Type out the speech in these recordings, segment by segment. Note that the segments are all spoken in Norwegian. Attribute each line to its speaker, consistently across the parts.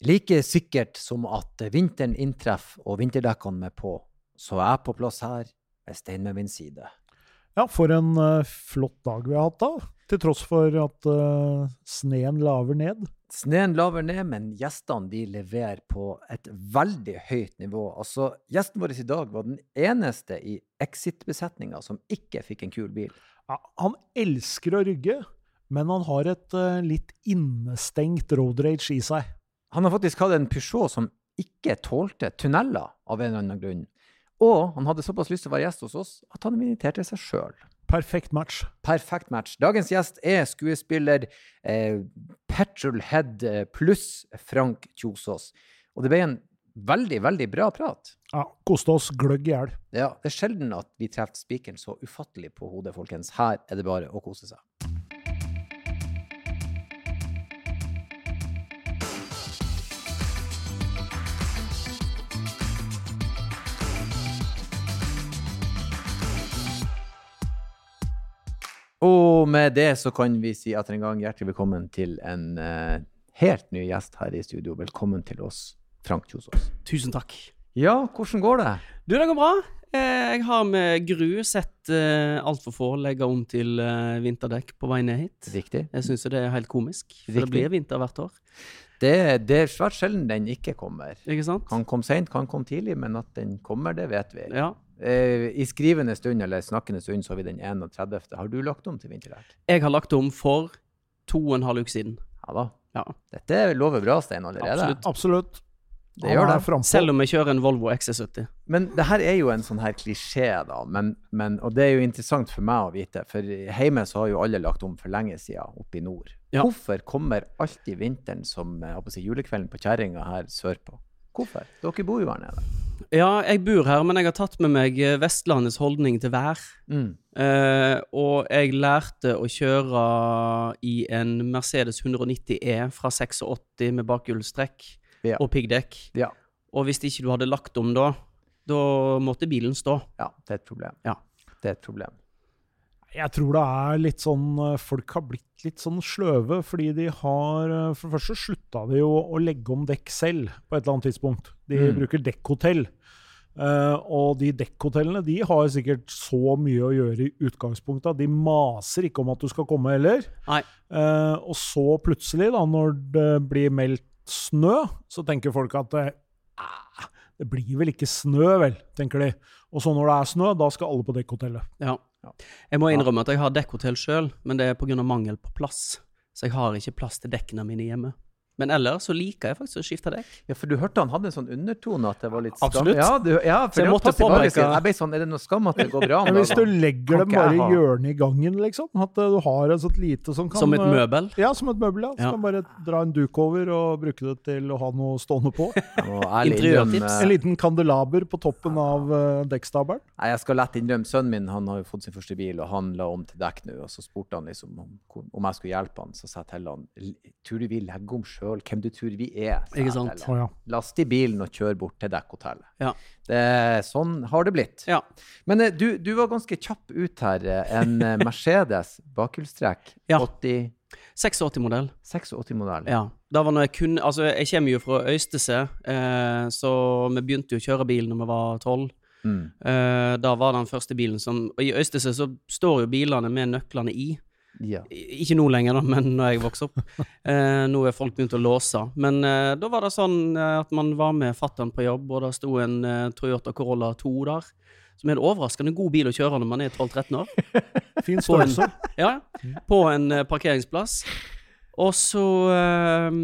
Speaker 1: Like sikkert som at vinteren inntreffer og vinterdekkene er på, så er jeg på plass her med Stein ved min side.
Speaker 2: Ja, for en uh, flott dag vi har hatt da. Til tross for at uh, sneen laver ned.
Speaker 1: Sneen laver ned, men gjestene de leverer på et veldig høyt nivå. Altså, Gjesten vår i dag var den eneste i Exit-besetninga som ikke fikk en kul bil.
Speaker 2: Ja, han elsker å rygge, men han har et uh, litt innestengt road rage i seg.
Speaker 1: Han har faktisk hatt en Peugeot som ikke tålte tunneler, av en eller annen grunn. Og han hadde såpass lyst til å være gjest hos oss at han inviterte seg sjøl.
Speaker 2: Perfekt match.
Speaker 1: Perfekt match. Dagens gjest er skuespiller eh, Petrolhead eh, pluss Frank Kjosås. Og det ble en veldig, veldig bra prat.
Speaker 2: Ja, Koste oss gløgg i hjel.
Speaker 1: Ja, det er sjelden at vi treffer spikeren så ufattelig på hodet, folkens. Her er det bare å kose seg. Og med det så kan vi si atter en gang hjertelig velkommen til en uh, helt ny gjest her i studio. Velkommen til oss, Frank Kjosås.
Speaker 3: Tusen takk.
Speaker 1: Ja, hvordan går det?
Speaker 3: Du, det går bra. Eh, jeg har med gru sett uh, altfor få legge om til uh, vinterdekk på vei ned hit.
Speaker 1: Riktig.
Speaker 3: Jeg syns det er helt komisk, for
Speaker 1: Riktig.
Speaker 3: det blir vinter hvert år.
Speaker 1: Det, det er svært sjelden den ikke kommer.
Speaker 3: Ikke sant?
Speaker 1: Kan komme seint, kan komme tidlig, men at den kommer, det vet vi.
Speaker 3: Ja.
Speaker 1: Eh, I skrivende stund eller snakkende stund så har vi den 31. Har du lagt om til vinterdekk?
Speaker 3: Jeg har lagt om for to og en halv uke siden.
Speaker 1: Ja da.
Speaker 3: Ja.
Speaker 1: Dette lover bra, Stein, allerede.
Speaker 3: Absolutt.
Speaker 2: Absolutt.
Speaker 1: Det gjør det.
Speaker 3: Selv om jeg kjører en Volvo XC70.
Speaker 1: Men det her er jo en sånn her klisjé, da. Men, men, og det er jo interessant for meg å vite, for hjemme så har jo alle lagt om for lenge siden oppe i nord.
Speaker 3: Ja.
Speaker 1: Hvorfor kommer alltid vinteren som jeg håper å si, julekvelden på kjerringa her sørpå? Hvorfor? Dere bor jo her nede.
Speaker 3: Ja, jeg bor her, men jeg har tatt med meg eh, Vestlandets holdning til vær.
Speaker 1: Mm.
Speaker 3: Eh, og jeg lærte å kjøre i en Mercedes 190 E fra 86 med bakhjulstrekk
Speaker 1: Ja.
Speaker 3: og piggdekk.
Speaker 1: Ja.
Speaker 3: Og hvis ikke du hadde lagt om da, da måtte bilen stå.
Speaker 1: ja, det er et problem.
Speaker 3: Ja.
Speaker 1: Det er et problem.
Speaker 2: Jeg tror det er litt sånn eh, Folk har blitt litt sånn sløve, fordi de har eh, For det første slutta de jo å legge om dekk selv på et eller annet tidspunkt. De
Speaker 1: Mm.
Speaker 2: bruker dekkhotell. Uh, og de dekkhotellene de har sikkert så mye å gjøre i utgangspunktet. De maser ikke om at du skal komme heller. Eh, og så plutselig, da, når det blir meldt snø, så tenker folk at "Ah, det blir vel ikke snø, vel, tenker de. Og så når det er snø, da skal alle på dekkhotellet.
Speaker 3: Ja.
Speaker 1: Ja.
Speaker 3: Jeg må innrømme at jeg har dekkhotell sjøl, men det er pga. mangel på plass. Så jeg har ikke plass til dekkene mine hjemme. Men ellers så liker jeg faktisk å skifte dekk.
Speaker 1: Ja, for du hørte han hadde en sånn undertone at det var litt skam.
Speaker 3: Absolutt.
Speaker 1: Ja, du, ja for
Speaker 3: Så jeg måtte påpeke-
Speaker 1: Jeg ble sånn, er det noe skam at det går bra?
Speaker 2: Men hvis du legger dem bare i hjørnet i gangen, liksom. At eh, du har et sånt lite som kan
Speaker 3: Som et
Speaker 2: eh,
Speaker 3: møbel.
Speaker 2: Ja, som et møbel. ja. Så
Speaker 3: Ja.
Speaker 2: kan bare dra en duk over og bruke det til å ha noe stående på.
Speaker 3: Interiørtips.
Speaker 2: En liten kandelaber på toppen av uh, dekkstabelen.
Speaker 1: Nei, jeg skal lett innrømme, Sønnen min han har jo fått sin første bil, og han la om til dekk nå. og Så spurte han liksom om, om jeg skulle hjelpe han. Så sa jeg til han tror du vi legger om sjøl? Hvem du tror vi er?
Speaker 3: Ikke sant?
Speaker 1: Oh,
Speaker 2: ja.
Speaker 1: Last i bilen og kjør bort til dekkhotellet.
Speaker 3: Ja.
Speaker 1: Det, sånn har det blitt.
Speaker 3: Ja.
Speaker 1: Men eh, du, du var ganske kjapp ut her. eh, En eh, Mercedes bakhjulstrekk,
Speaker 3: Ja.
Speaker 1: 80
Speaker 3: 86-modell.
Speaker 1: 86-modell.
Speaker 3: Ja. Da var når jeg kunne Altså, jeg kommer jo fra Øystese, eh, så vi begynte jo å kjøre bil når vi var tolv.
Speaker 1: Mm.
Speaker 3: Eh, da var den første bilen som Og i Øystese så står jo bilene med nøklene i.
Speaker 1: Ja.
Speaker 3: Ikke nå lenger, da, men når jeg vokste opp. Eh, nå er folk begynt å låse. Men eh, da var det sånn eh, at man var med fatter'n på jobb, og det sto en eh, Toyota Corolla 2 der. Som er en overraskende god bil å kjøre når man er 12-13 år.
Speaker 2: Fin størrelse.
Speaker 3: ja, på en eh, parkeringsplass. Og så eh,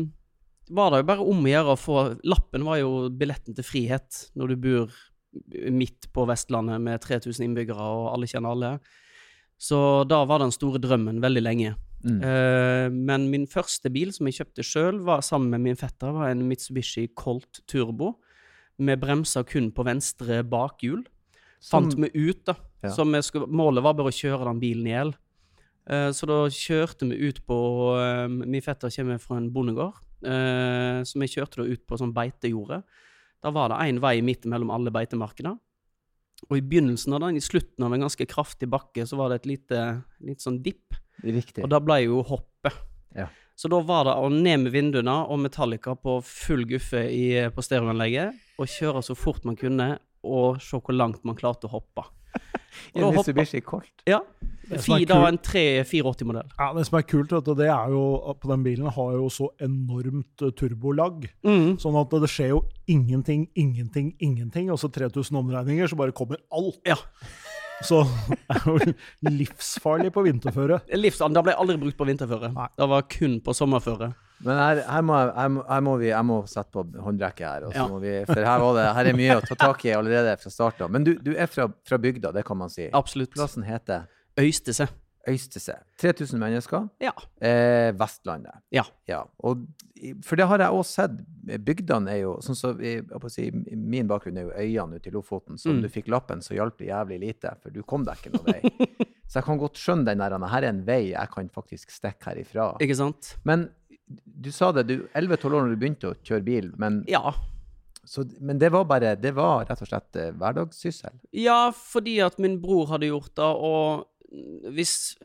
Speaker 3: var det jo bare om å gjøre å få Lappen var jo billetten til frihet når du bor midt på Vestlandet med 3000 innbyggere, og alle kjenner alle. Så da var den store drømmen veldig lenge.
Speaker 1: Mm.
Speaker 3: Uh, men min første bil som jeg kjøpte sjøl, var sammen med min fetter, var en Mitsubishi Colt Turbo. Med bremser kun på venstre bakhjul. Fant vi ut, da.
Speaker 1: Ja.
Speaker 3: Skulle, målet var bare å kjøre den bilen i hjel. Uh, så da kjørte vi ut på uh, Min fetter kommer fra en bondegård, Uh, så vi kjørte da ut på sånn beitejorde. Da var det én vei midt mellom alle beitemarkene. Og i begynnelsen av den, i slutten av en ganske kraftig bakke, så var det et lite, litt sånn dipp.
Speaker 1: Riktig.
Speaker 3: Og da ble jo hoppet.
Speaker 1: Ja.
Speaker 3: Så da var det å ned med vinduene og Metallica på full guffe i, på stereoanlegget, og kjøre så fort man kunne, og se hvor langt man klarte å hoppe.
Speaker 1: I en Mitsubishi Colt.
Speaker 3: Ja. Fire, da en 384-modell.
Speaker 2: Ja, Det som er kult, vet du, det er jo på den bilen har jo så enormt eh, turbolag.
Speaker 3: Mm.
Speaker 2: Sånn at det skjer jo ingenting, ingenting, ingenting. Og så 3000 omregninger, så bare kommer alt.
Speaker 3: Ja.
Speaker 2: Så det er jo livsfarlig på vinterføre.
Speaker 3: Livsand, Da ble aldri brukt på vinterføre.
Speaker 2: Nei.
Speaker 3: Det var kun på sommerføre.
Speaker 1: Men her, her, må, her, må, her må vi Jeg må sette på håndbrekket her. Så
Speaker 3: Ja.
Speaker 1: må vi, for det, her er mye å ta tak i allerede fra starten. Men du, du er fra, fra bygda, det kan man si.
Speaker 3: Absolutt.
Speaker 1: Plassen heter
Speaker 3: Øystese.
Speaker 1: Øystese. 3000 mennesker.
Speaker 3: Ja.
Speaker 1: Eh, Vestlandet.
Speaker 3: Ja.
Speaker 1: Og, for det har jeg også sett. Bygdene er jo sånn som i- jeg på å si, Min bakgrunn er jo øyene ute i Lofoten. Så om
Speaker 3: Mm.
Speaker 1: du fikk lappen, så hjalp det jævlig lite, for du kom deg ikke noen vei. så jeg kan godt skjønne den der Her er en vei jeg kan faktisk stikke herifra.
Speaker 3: Ikke sant?
Speaker 1: Men du sa det, du 11-12 år når du begynte å kjøre bil, men,
Speaker 3: Ja.
Speaker 1: så, men det var bare Det var rett og slett eh, hverdagssyssel.
Speaker 3: Ja, fordi at min bror hadde gjort det, og hvis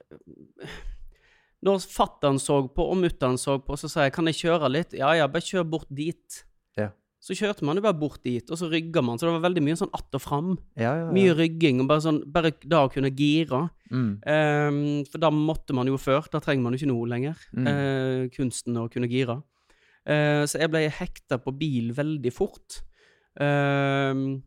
Speaker 3: Når fattern så på, og mutter'n så på, så sa jeg kan jeg kjøre litt? Ja ja, bare kjør bort dit.
Speaker 1: Ja.
Speaker 3: Så kjørte man jo bare bort dit, og så rygga man. Så det var veldig mye sånn att og fram.
Speaker 1: Ja, ja, ja.
Speaker 3: Mye rygging, og bare sånn Bare da å kunne gire.
Speaker 1: Mm.
Speaker 3: Um, for da måtte man jo før. Da trenger man jo ikke noe lenger.
Speaker 1: Mm.
Speaker 3: Uh, kunsten å kunne gire. Uh, så jeg ble hekta på bil veldig fort. Um,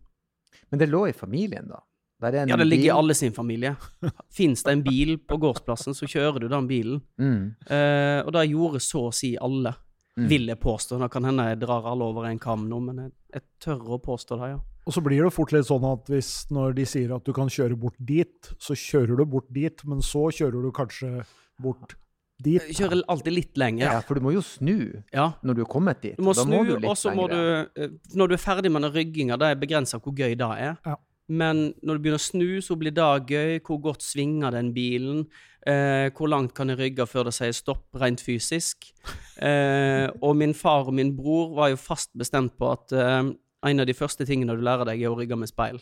Speaker 1: Men det lå i familien, da? En
Speaker 3: ja, det ligger i alle sin familie. Fins det en bil på gårdsplassen, så kjører du den bilen.
Speaker 1: Mm.
Speaker 3: Uh, og det gjorde så å si alle,
Speaker 1: Mm.
Speaker 3: vil jeg påstå. Det kan hende jeg drar alle over en kam nå, men jeg, jeg tør å påstå det, ja.
Speaker 2: Og så blir det fort litt sånn at hvis når de sier at du kan kjøre bort dit, så kjører du bort dit, men så kjører du kanskje bort dit.
Speaker 3: Jeg kjører alltid litt lenger.
Speaker 1: Ja, for du må jo snu
Speaker 3: Ja.
Speaker 1: når du er kommet dit.
Speaker 3: Du må
Speaker 1: Da
Speaker 3: snu, og så må du eh, Når du er ferdig med den rygginga, det er begrensa hvor gøy det er.
Speaker 2: Ja.
Speaker 3: Men når du begynner å snu, så blir det gøy. Hvor godt svinger den bilen? Eh, hvor langt kan jeg rygge før det sier stopp, rent fysisk? Eh, og min far og min bror var jo fast bestemt på at eh, en av de første tingene du lærer deg, er å rygge med speil.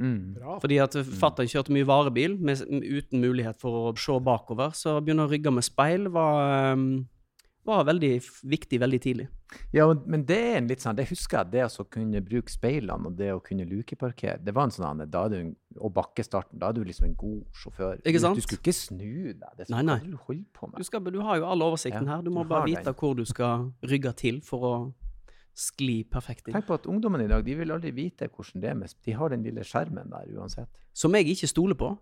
Speaker 1: Mm.
Speaker 3: Fordi at fatter'n kjørte mye varebil med, uten mulighet for å se bakover, så å begynne å rygge med speil var, eh, var veldig viktig veldig tidlig.
Speaker 1: Ja, men- det er en litt sånn Det husker jeg, det å kunne bruke speilene og det å kunne lukeparkere, det var en sånn da er du, Og bakkestarten, da er du liksom en god sjåfør.
Speaker 3: Ikke sant?
Speaker 1: Du skulle ikke snu deg. Det
Speaker 3: Nei,
Speaker 1: skal
Speaker 3: nei.
Speaker 1: du holde på
Speaker 3: Du, skal, du har jo all oversikten
Speaker 1: Ja,
Speaker 3: her. Du må
Speaker 1: du
Speaker 3: bare vite
Speaker 1: den.
Speaker 3: hvor du skal rygge til for å skli perfekt inn.
Speaker 1: Tenk på at ungdommene i dag de vil aldri vite hvordan det er med De har den lille skjermen der uansett.
Speaker 3: Som jeg ikke stoler på.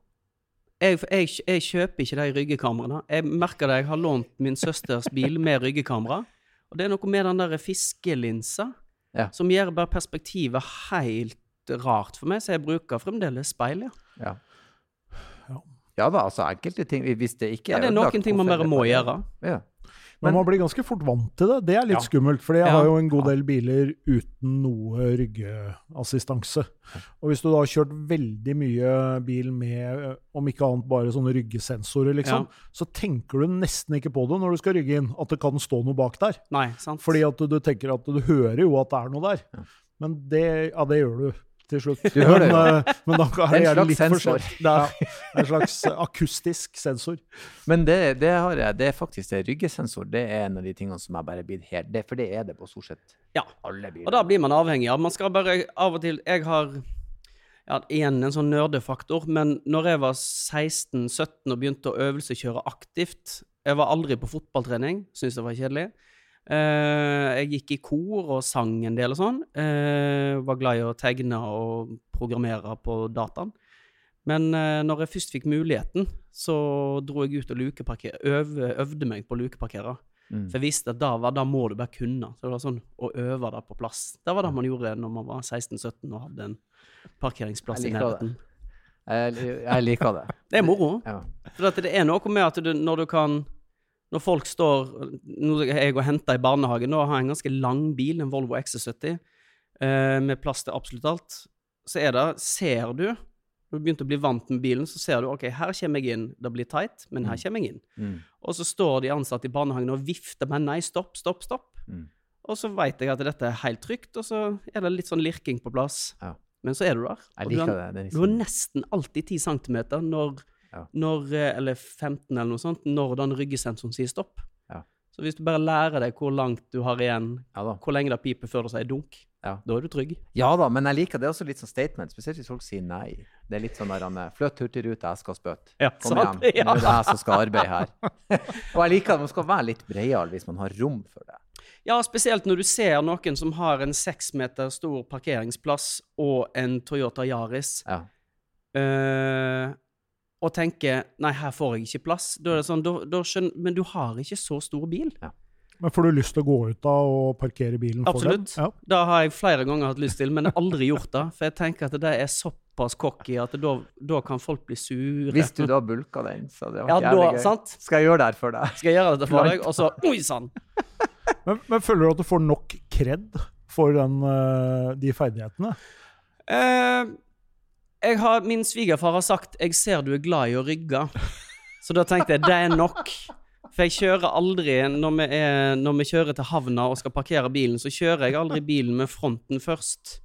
Speaker 3: Jeg, jeg, jeg kjøper ikke de ryggekameraene. Jeg merker det, jeg har lånt min søsters bil med ryggekamera. Og det er noe med den der fiskelinsa
Speaker 1: Ja.
Speaker 3: som gjør bare perspektivet helt rart for meg, så jeg bruker fremdeles speil, ja.
Speaker 1: Ja.
Speaker 2: Ja.
Speaker 1: Ja da, altså enkelte ting Hvis det ikke
Speaker 3: ja det er noen ting man bare må gjøre.
Speaker 1: Ja.
Speaker 2: Men man blir ganske fort vant til det. Det er litt
Speaker 1: Ja.
Speaker 2: skummelt, for jeg
Speaker 3: Ja.
Speaker 2: har jo en god del biler uten noe ryggeassistanse. Og hvis du da har kjørt veldig mye bil med, om ikke annet bare sånne ryggesensorer, liksom, så tenker du nesten ikke på det når du skal rygge inn, at det kan stå noe bak der.
Speaker 3: Nei, sant?
Speaker 2: Fordi at du, du tenker at du hører jo at det er noe der. Men det, ja, det gjør du til slutt.
Speaker 1: Du hører
Speaker 2: men,
Speaker 1: jo.
Speaker 2: eh, men da er det
Speaker 1: En
Speaker 2: gjerne litt for sent. Det er en slags eh, akustisk sensor.
Speaker 1: Men det, det, har jeg, det er faktisk det. Ryggesensor det er en av de tingene som jeg bare blitt helt det, For det er det på stort sett
Speaker 3: Ja.
Speaker 1: alle biler.
Speaker 3: Og da blir man avhengig av. Man skal bare av og til Jeg har ja, igjen en sånn nerdefaktor, men når jeg var 16-17 og begynte å øvelseskjøre aktivt Jeg var aldri på fotballtrening, syntes det var kjedelig. Eh, jeg gikk i kor og sang en del og sånn. Jeg var glad i å tegne og programmere på dataen. Men eh, når jeg først fikk muligheten, så dro jeg ut og øv, øvde meg på å lukeparkere.
Speaker 1: Mm.
Speaker 3: For jeg visste at da, var, da må du bare kunne. Så det var sånn å øve det på plass. Det var det man gjorde når man var 16-17 og hadde en parkeringsplass i
Speaker 1: det.
Speaker 3: nærheten.
Speaker 1: Jeg, liker det.
Speaker 3: Det er moro.
Speaker 1: Ja.
Speaker 3: For at det er noe med at du, når du kan Når folk står Nå er jeg og henter i barnehagen, nå har jeg en ganske lang bil, en Volvo XC70, eh, med plass til absolutt alt. Så er det Ser du Når du begynte å bli vant med bilen, så ser du OK, her kommer jeg inn. Det blir tight, men her kommer jeg inn.
Speaker 1: Mm.
Speaker 3: Og så står de ansatte i barnehagen og vifter med nei, stopp, stopp, stopp.
Speaker 1: Mm.
Speaker 3: Og så veit jeg at dette er helt trygt, og så er det litt sånn lirking på plass.
Speaker 1: Ja.
Speaker 3: Men så er du der. Og du har,
Speaker 1: er
Speaker 3: du har
Speaker 1: liksom,
Speaker 3: nesten alltid 10 cm når,
Speaker 1: Ja.
Speaker 3: når eh, Eller 15 eller noe sånt, når den ryggesensoren sier stopp.
Speaker 1: Ja.
Speaker 3: Så hvis du bare lærer deg hvor langt du har igjen,
Speaker 1: Ja
Speaker 3: hvor lenge det piper før det sier dunk,
Speaker 1: Ja.
Speaker 3: da er du trygg.
Speaker 1: Ja da, men jeg liker det er også litt sånn statement, spesielt hvis folk sier nei. Det er litt sånn der han er, Fløt hurtigruta, jeg skal spytte.
Speaker 3: Ja,
Speaker 1: Kom
Speaker 3: sant?
Speaker 1: igjen, nå er det jeg som skal arbeide her. og jeg liker at man skal være litt breial hvis man har rom for det.
Speaker 3: ja, spesielt når du ser noen som har en seks meter stor parkeringsplass og en Toyota Yaris,
Speaker 1: Ja.
Speaker 3: eh, og tenker nei, her får jeg ikke plass. Da er det sånn, da, da skjønner, men du har ikke så stor bil.
Speaker 2: Men får du lyst til å gå ut da og parkere bilen for
Speaker 3: Absolutt.
Speaker 2: dem? Ja.
Speaker 3: Det har jeg flere ganger hatt lyst til, men aldri gjort det. For jeg tenker at det er såpass cocky at da, da kan folk bli sure.
Speaker 1: Hvis du da bulka den, så det det
Speaker 3: Ja,
Speaker 1: jævlig gøy.
Speaker 3: sant?
Speaker 1: Skal jeg gjøre det her for deg?
Speaker 3: Skal jeg gjøre dette for deg? Og så Oi sann!
Speaker 2: Men, men føler du at du får nok kred for den, eh, de ferdighetene?
Speaker 3: Eh, har, min svigerfar har sagt 'jeg ser du er glad i å rygge'. Så da tenkte jeg det er nok. For jeg kjører aldri når vi, er, når vi kjører til havna og skal parkere bilen, så kjører jeg aldri bilen med fronten først.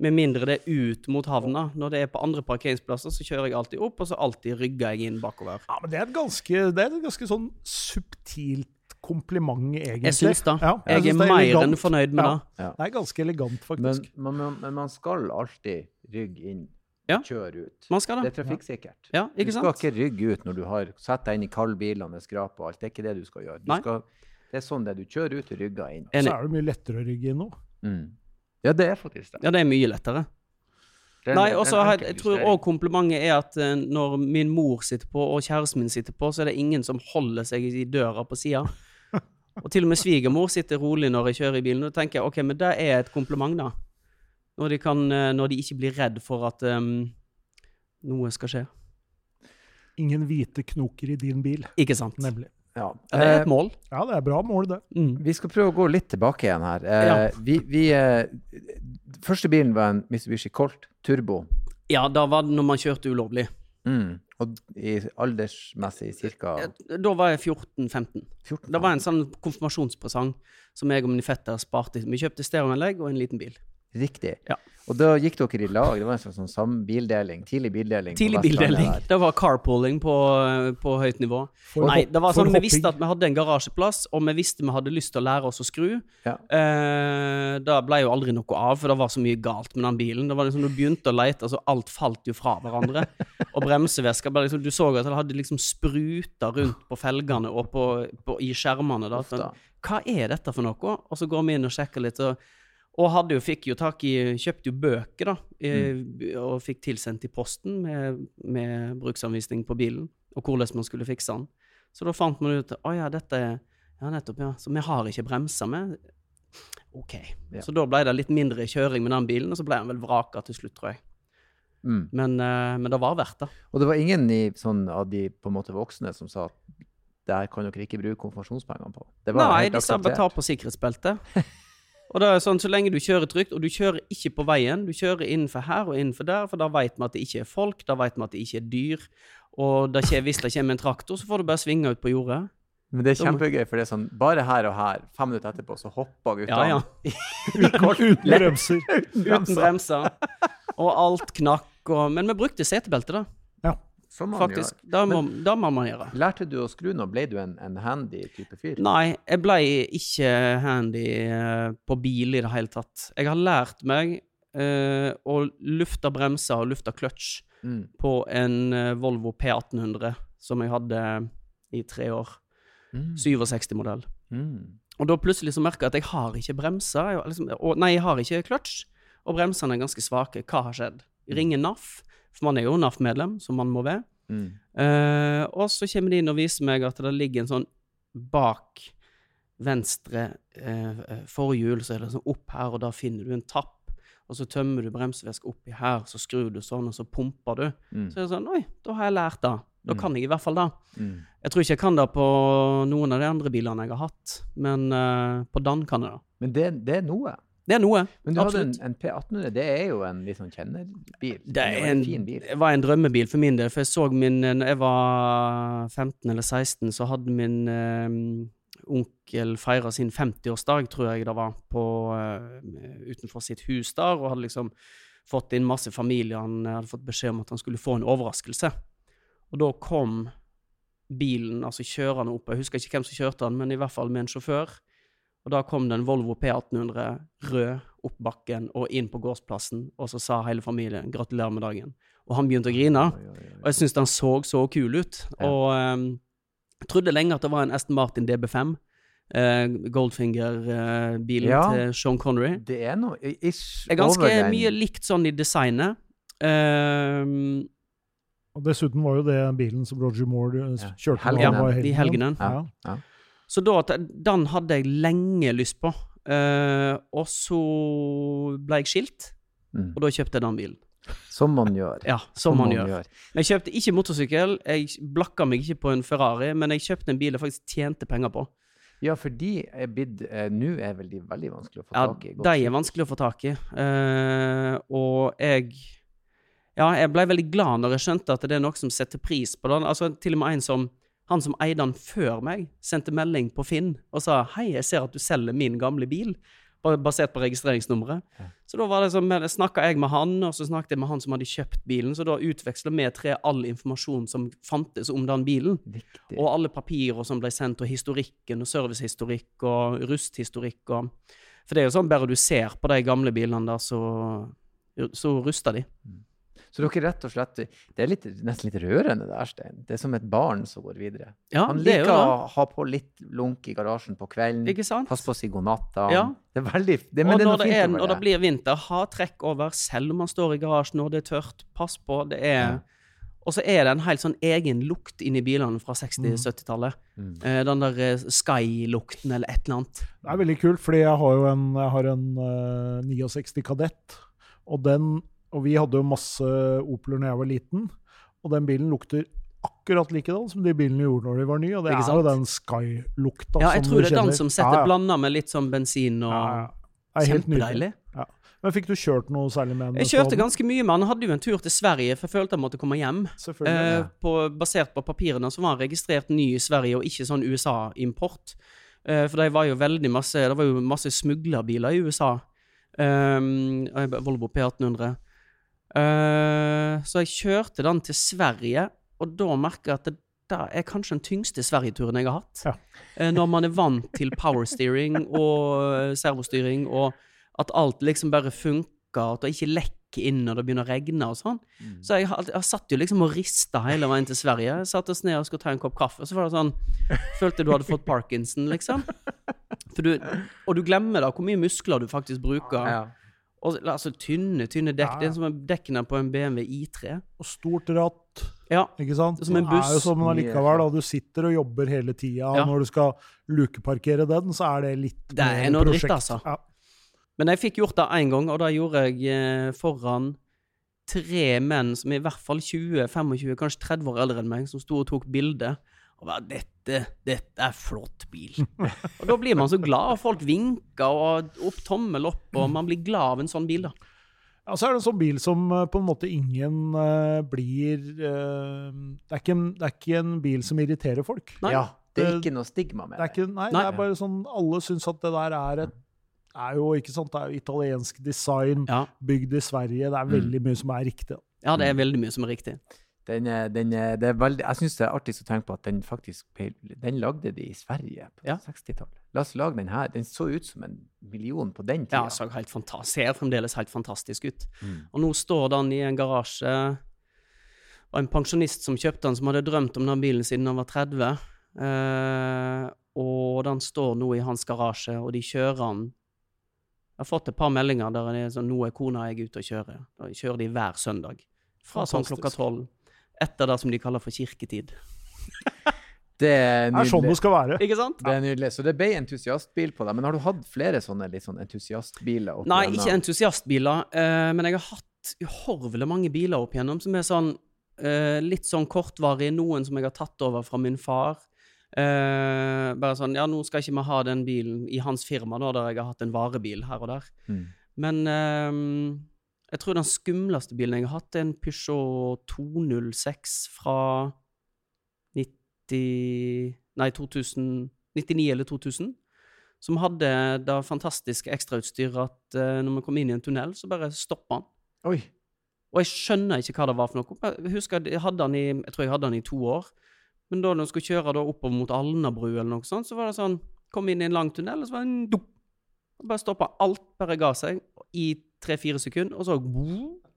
Speaker 3: Med mindre det er ut mot havna. Når det er på andre parkeringsplasser, så kjører jeg alltid opp, og så alltid rygger jeg inn bakover.
Speaker 2: Ja, men Det er et ganske, det er et ganske sånn subtilt kompliment, egentlig.
Speaker 3: Jeg syns det.
Speaker 2: Ja,
Speaker 3: Jeg er
Speaker 2: synes er
Speaker 3: mer enn fornøyd med
Speaker 2: Ja.
Speaker 3: det.
Speaker 2: Det er ganske elegant, faktisk.
Speaker 1: men, men, men man skal alltid rygge inn.
Speaker 3: Ja.
Speaker 1: Kjøre ut.
Speaker 3: Man skal
Speaker 1: Det
Speaker 3: det.
Speaker 1: er trafikksikkert.
Speaker 3: Ja,
Speaker 1: Du
Speaker 3: ikke
Speaker 1: skal ikke rygge ut når du har satt deg inn i kaldbiler med skrap og alt. Det er ikke det du skal gjøre. Du
Speaker 3: Nei.
Speaker 1: skal, det er sånn det. Du kjører ut og rygger inn.
Speaker 2: Så er det mye lettere å rygge inn nå.
Speaker 1: Mm. Ja, det er faktisk det.
Speaker 3: Ja, det er mye lettere.
Speaker 1: det er
Speaker 3: Nei, og så har jeg, jeg tror òg komplimentet er at uh, når min mor sitter på, og kjæresten min sitter på, så er det ingen som holder seg i døra på sida. Og til og med svigermor sitter rolig når jeg kjører i bilen. Og tenker jeg ok, men det er et kompliment, da. Når de, kan, eh, når de ikke blir redd for at um, noe skal skje.
Speaker 2: Ingen hvite knoker i din bil,
Speaker 3: Ikke sant?
Speaker 2: nemlig.
Speaker 1: Ja.
Speaker 3: Det er
Speaker 1: Eh,
Speaker 3: et mål.
Speaker 2: Ja, det er bra mål, det.
Speaker 3: Mm.
Speaker 1: Vi skal prøve å gå litt tilbake igjen her. Eh,
Speaker 3: Ja.
Speaker 1: vi, vi, eh, første bilen var en Mitsubishi Colt Turbo.
Speaker 3: Ja, da var det når man kjørte ulovlig.
Speaker 1: Mm. Og i aldersmessig ca.
Speaker 3: Eh, Da var jeg 14-15.
Speaker 1: 14
Speaker 3: Det var en sånn konfirmasjonspresang som jeg og min fetter sparte. Vi kjøpte stereoanlegg og en liten bil.
Speaker 1: Riktig.
Speaker 3: Ja.
Speaker 1: Og da gikk dere i lag. Det var en slags sånn sam bildeling. Tidlig bildeling.
Speaker 3: Tidlig bildeling. Det var carpooling på, på høyt nivå.
Speaker 2: For
Speaker 3: Nei, det var sånn vi visste at vi hadde en garasjeplass, og vi visste vi hadde lyst til å lære oss å skru.
Speaker 1: Ja.
Speaker 3: Eh, det ble jo aldri noe av, for det var så mye galt med den bilen. Det var liksom Du begynte å lete, så alt falt jo fra hverandre. Og bremseveska ble liksom Du så at det hadde liksom spruta rundt på felgene og på, på, i skjermene. Da.
Speaker 1: Uff.
Speaker 3: Hva er dette for noe? Og så går vi inn og sjekker litt. Og, og hadde jo, fikk jo tak i Kjøpte jo bøker, da. Mm. Og fikk tilsendt i posten med, med bruksanvisning på bilen. Og hvordan man skulle fikse den. Så da fant man ut Å ja, dette er Ja, nettopp, ja. Så vi har ikke bremser med. OK.
Speaker 1: Ja.
Speaker 3: Så da ble det litt mindre kjøring med den bilen, og så ble den vel vraka til slutt, tror jeg.
Speaker 1: Mm.
Speaker 3: Men, eh, men det var verdt det.
Speaker 1: Og det var ingen i, sånn, av de på en måte voksne som sa at der kan dere ikke bruke konfirmasjonspengene på. Det var
Speaker 3: Nei, de sa bare ta på sikkerhetsbeltet. Og det er sånn, Så lenge du kjører trygt, og du kjører ikke på veien, du kjører innenfor her og innenfor der, for da vet vi at det ikke er folk, da vet vi at det ikke er dyr. Og det skjer, hvis det kommer en traktor, så får du bare svinge ut på jordet.
Speaker 1: Men det er kjempegøy, for det er sånn bare her og her, fem minutter etterpå, så hopper guttene
Speaker 3: Ja, ja.
Speaker 2: Uten bremser.
Speaker 3: Uten bremser. Og alt knakk. Og, men vi brukte setebelte, da.
Speaker 1: Som man
Speaker 3: Faktisk. Det må, det må man gjøre.
Speaker 1: Lærte du å skru nå? Ble du en, en handy type fyr?
Speaker 3: Nei, jeg ble ikke handy eh, på bil i det hele tatt. Jeg har lært meg uh, å lufte bremser og lufte kløtsj
Speaker 1: Mm.
Speaker 3: på en eh, Volvo P1800 som jeg hadde i tre år.
Speaker 1: Mm.
Speaker 3: 67-modell.
Speaker 1: Mm.
Speaker 3: Og da plutselig så merka jeg at jeg har ikke bremser. Jeg, liksom, og, nei, jeg har ikke kløtsj. Og bremsene er ganske svake. Hva har skjedd? Ringer NAF, for man er jo NAF-medlem, som man må være.
Speaker 1: Mm.
Speaker 3: Uh, og så kommer de inn og viser meg at det ligger en sånn bak venstre uh, forhjul, så er det sånn opp her, og da finner du en tapp. Og så tømmer du bremsevæske oppi her, så skrur du sånn, og så pumper du.
Speaker 1: Mm.
Speaker 3: Så er det sånn Oi, da har jeg lært det. Da
Speaker 1: Mm.
Speaker 3: kan jeg i hvert fall det.
Speaker 1: Mm.
Speaker 3: Jeg tror ikke jeg kan det på noen av de andre bilene jeg har hatt, men uh, på Dan kan jeg det.
Speaker 1: Men det, det er noe.
Speaker 3: Det er noe.
Speaker 1: Men du hadde en, en P1800, det er jo en litt sånn kjennerbil.
Speaker 3: Det er
Speaker 1: var
Speaker 3: en,
Speaker 1: fin bil.
Speaker 3: det var en drømmebil for min del, for jeg så min Når jeg var 15 eller 16, så hadde min eh, onkel feira sin 50-årsdag, tror jeg det var, på, eh, utenfor sitt hus der, og hadde liksom fått inn masse familie. Han hadde fått beskjed om at han skulle få en overraskelse. Og da kom bilen, altså kjørende opp. Jeg husker ikke hvem som kjørte den, men i hvert fall med en sjåfør. Og da kom det en Volvo P1800 rød opp bakken og inn på gårdsplassen, og så sa hele familien 'gratulerer med dagen'. Og han begynte å grine. Og jeg syntes den så så kul ut. Og um, jeg trodde lenge at det var en Aston Martin DB5. Uh, Goldfinger-bilen
Speaker 1: Ja.
Speaker 3: til Sean Connery.
Speaker 1: Det er noe ish
Speaker 3: Det er ganske
Speaker 1: over
Speaker 3: mye likt sånn i designet. Ehm,
Speaker 2: Og dessuten var jo det bilen som Roger Moore kjørte
Speaker 1: Ja.
Speaker 2: kjørte når
Speaker 1: Helgenen.
Speaker 2: Ja,
Speaker 3: i
Speaker 2: helgen.
Speaker 3: helgenen.
Speaker 2: Ja.
Speaker 3: Så da, den hadde jeg lenge lyst på. Uh, og så ble jeg skilt,
Speaker 1: Mm.
Speaker 3: og da kjøpte jeg den bilen.
Speaker 1: Som man gjør.
Speaker 3: Ja, som man gjør. gjør. jeg kjøpte ikke motorsykkel, jeg blakka meg ikke på en Ferrari, men jeg kjøpte en bil jeg faktisk tjente penger på.
Speaker 1: Ja, for de er bidd eh, Nå er vel de veldig vanskelig å få tak i.
Speaker 3: Ja, de er vanskelig å få tak i. Eh, og jeg Ja, jeg ble veldig glad når jeg skjønte at det er noe som setter pris på den. Altså, til og med en som Han som eide den før meg, sendte melding på Finn og sa 'Hei, jeg ser at du selger min gamle bil', basert på registreringsnummeret.
Speaker 1: Ja.
Speaker 3: Så da var det sånn, snakka jeg med han, og så snakket jeg med han som hadde kjøpt bilen. Så da utveksla vi tre all informasjon som fantes om den bilen.
Speaker 1: Viktig.
Speaker 3: Og alle papirer som ble sendt, og historikken, og servicehistorikk og rusthistorikk. Og, for det er jo sånn, bare du ser på de gamle bilene der, så, så ruster de.
Speaker 1: Så dere rett og slett Det er litt, nesten litt rørende der, Stein. Det er som et barn som går videre.
Speaker 3: Ja,
Speaker 1: Han
Speaker 3: det er
Speaker 1: liker å ha på litt lunk i garasjen på kvelden.
Speaker 3: Ikke sant?
Speaker 1: Pass på å si god natt.
Speaker 3: Ja.
Speaker 1: Det er veldig det, Men
Speaker 3: og
Speaker 1: det er
Speaker 3: når
Speaker 1: noe
Speaker 3: det, er,
Speaker 1: fint
Speaker 3: når det
Speaker 1: det.
Speaker 3: blir vinter, ha trekk over, selv om man står i garasjen når det er tørt. Pass på. Det er
Speaker 1: Ja.
Speaker 3: Og så er det en helt sånn egen lukt inni bilene fra 60-70-tallet.
Speaker 1: Mm.
Speaker 3: Eh, den der eh, Sky-lukten eller et eller annet.
Speaker 2: Det er veldig kult, fordi jeg har jo en, jeg har en uh, 69 Kadett. Og, den, og vi hadde jo masse Opeler når jeg var liten. Og den bilen lukter akkurat likedan som de bilene gjorde når de var nye. Og det er jo den Sky-lukta
Speaker 3: Ja, jeg tror det er den som setter
Speaker 2: Ja, ja.
Speaker 3: blanda med litt sånn bensin og
Speaker 2: Ja, ja. Kjempedeilig.
Speaker 3: Kjempedeilig.
Speaker 2: Men fikk du kjørt noe særlig med den?
Speaker 3: Jeg kjørte ganske mye med han. Hadde jo en tur til Sverige, for jeg følte jeg måtte komme hjem. Eh,
Speaker 1: Ja.
Speaker 3: på, basert på papirene så var han registrert ny i Sverige, og ikke sånn USA-import. Eh, for det var jo veldig masse Det var jo masse smuglerbiler i USA. Um, Volvo P1800. Eh, så jeg kjørte den til Sverige, og da merker jeg at det der er kanskje den tyngste Sverigeturen jeg har hatt.
Speaker 2: Ja.
Speaker 3: Eh, når man er vant til powersteering og eh, servostyring, og at alt liksom bare funker, at det ikke lekker inn når det begynner å regne og sånn.
Speaker 1: Mm.
Speaker 3: Så jeg, jeg satt jo liksom og rista hele veien til Sverige. Jeg satt oss ned og skulle ta en kopp kaffe, og så var det sånn Følte du hadde fått parkinson, liksom. Du, og du glemmer da hvor mye muskler du faktisk bruker.
Speaker 1: Ja.
Speaker 3: Og altså tynne, tynne dekk.
Speaker 2: Ja,
Speaker 3: Det er som dekkene på en BMW I3.
Speaker 2: Og stort ratt,
Speaker 3: Ja.
Speaker 2: ikke sant?
Speaker 3: Som en buss.
Speaker 2: Det er jo
Speaker 3: som
Speaker 2: sånn allikevel, da. Du sitter og jobber hele tida.
Speaker 3: Ja.
Speaker 2: Når du skal lukeparkere den, så er det litt
Speaker 3: Det er noe dritt, altså.
Speaker 2: Ja.
Speaker 3: Men jeg fikk gjort det én gang, og da gjorde jeg eh, foran tre menn som er i hvert fall 20-25, kanskje 30 år eldre enn meg, som sto og tok bilde. Og bare 'Dette, dette er flott bil'. og da blir man så glad, og folk vinker og opp tommel opp, og man blir glad av en sånn bil, da.
Speaker 2: Ja, så er det en sånn bil som eh, på en måte ingen uh, blir uh, det, er ikke en, det er ikke en bil som irriterer folk.
Speaker 3: Nei.
Speaker 1: ja. Det er ikke noe stigma med
Speaker 2: Det er, ikke, nei,
Speaker 3: Nei.
Speaker 2: det er bare sånn Alle syns at det der er et er jo ikke sant, det er jo italiensk design,
Speaker 3: Ja.
Speaker 2: bygd i Sverige. Det er veldig mye som er riktig.
Speaker 3: ja, det er veldig mye som er riktig.
Speaker 1: Den, er- den, er- det er veldig, jeg syns det er artig å tenke på at den faktisk Den lagde de i Sverige på
Speaker 3: Ja.
Speaker 1: 60-tallet. La oss lage den her. Den så ut som en million på den tida.
Speaker 3: Ja, så helt ser fremdeles helt fantastisk ut.
Speaker 1: Mm.
Speaker 3: Og nå står den i en garasje. Det var en pensjonist som kjøpte den, som hadde drømt om den bilen siden han var 30. Eh, og den står nå i hans garasje, og de kjører den Jeg har fått et par meldinger der det er sånn 'Nå er kona og jeg ute og kjører'. Da kjører de hver søndag. Fra sånn klokka tolv. Etter det som de kaller for kirketid.
Speaker 1: Det er
Speaker 2: Det er sånn det skal være.
Speaker 3: Ikke sant?
Speaker 1: Det er nydelig. Så det ble entusiastbil på deg. Men har du hatt flere sånne litt sånn entusiastbiler? opp
Speaker 3: Nei, ikke entusiastbiler, Uh, men jeg har hatt uhorvelig mange biler opp igjennom som er sånn uh, litt sånn kortvarig. Noen som jeg har tatt over fra min far. Uh, bare sånn Ja, nå skal ikke vi ha den bilen i hans firma, da, der jeg har hatt en varebil her og der.
Speaker 1: Mm.
Speaker 3: Men jeg tror den skumleste bilen jeg har hatt, er en Peugeot 206 fra 90 Nei, 2000 99 eller 2000. Som hadde det fantastiske ekstrautstyret at uh, når vi kom inn i en tunnel, så bare stoppa han.
Speaker 1: Oi.
Speaker 3: Og jeg skjønner ikke hva det var for noe. Jeg husker jeg hadde den i, jeg tror jeg hadde den i to år. Men da når jeg skulle kjøre da oppover mot Alnabru eller noe sånt, så var det sånn Kom inn i en lang tunnel, og så var det en dupp. Bare stoppa. Alt bare ga seg i tre-fire sekunder, og så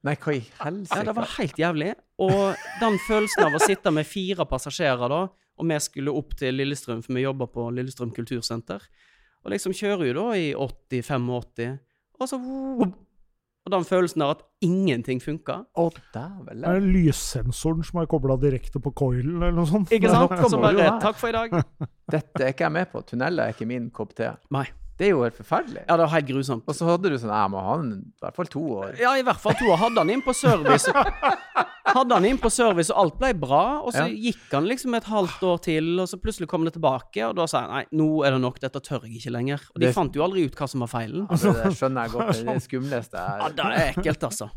Speaker 1: Nei, hva i
Speaker 3: Ja, det var helt jævlig. Og den følelsen av å sitte med fire passasjerer da, og vi skulle opp til Lillestrøm, for vi jobber på Lillestrøm kultursenter, og liksom kjører jo da i 80-85, og så Og den følelsen av at ingenting funka.
Speaker 1: Oh.
Speaker 2: Det er lyssensoren som er kobla direkte på coilen, eller noe sånt.
Speaker 3: Ikke sant? Så bare. Takk for i dag.
Speaker 1: Dette er ikke jeg med på. Tunneler er ikke min kopp te.
Speaker 3: Nei.
Speaker 1: Det er jo helt forferdelig.
Speaker 3: Ja, det var helt grusomt.
Speaker 1: Og så hadde du sånn Jeg må ha den i hvert fall to år.
Speaker 3: Ja, i hvert fall to. Hadde han inn på service. Hadde han inn på service, og alt ble bra. Og så
Speaker 1: Ja.
Speaker 3: gikk han liksom et halvt år til, og så plutselig kom det tilbake. Og da sa jeg nei, nå er det nok, dette tør jeg ikke lenger. Og de
Speaker 1: Det-
Speaker 3: fant jo aldri ut hva som var feilen.
Speaker 1: Altså, det skjønner jeg godt. Det er det skumleste
Speaker 3: Ja, det er ekkelt, altså.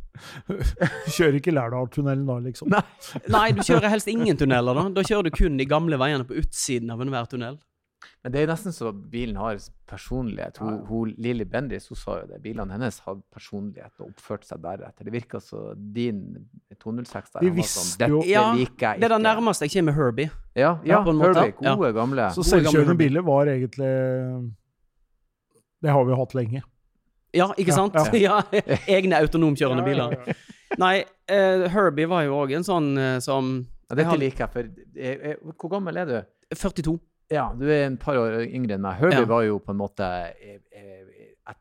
Speaker 2: Kjører ikke Lærdaltunnelen da, liksom.
Speaker 1: Nei.
Speaker 3: Nei, du kjører helst ingen tunneler, da. Da kjører du kun de gamle veiene på utsiden av enhver tunnel.
Speaker 1: Men det er nesten så bilen har personlighet. Hun, hun, Lilly Bendriss hun sa jo det. Bilene hennes hadde personlighet og oppførte seg deretter. Det virka så din 206 der
Speaker 2: Vi
Speaker 1: var
Speaker 2: visste
Speaker 1: sånn Dette
Speaker 2: jo-
Speaker 3: Ja,
Speaker 1: liker jeg
Speaker 3: Det er det nærmeste jeg kommer Herbie.
Speaker 1: Ja, ja
Speaker 3: ja.
Speaker 1: Herbie.
Speaker 3: Ja.
Speaker 1: Gode, gamle.
Speaker 2: Så selvkjørende biler var egentlig Det har vi hatt lenge.
Speaker 3: Ja, ikke
Speaker 2: Ja,
Speaker 3: sant? Ja, Egne autonomkjørende biler. Nei, uh, Herbie var jo òg en sånn uh, som
Speaker 1: Ja, dette liker jeg, for jeg, jeg, Hvor gammel er du?
Speaker 3: 42.
Speaker 1: Ja, du er en par år yngre enn meg. Herbie
Speaker 3: Ja.
Speaker 1: var jo på en måte Jeg, jeg, jeg,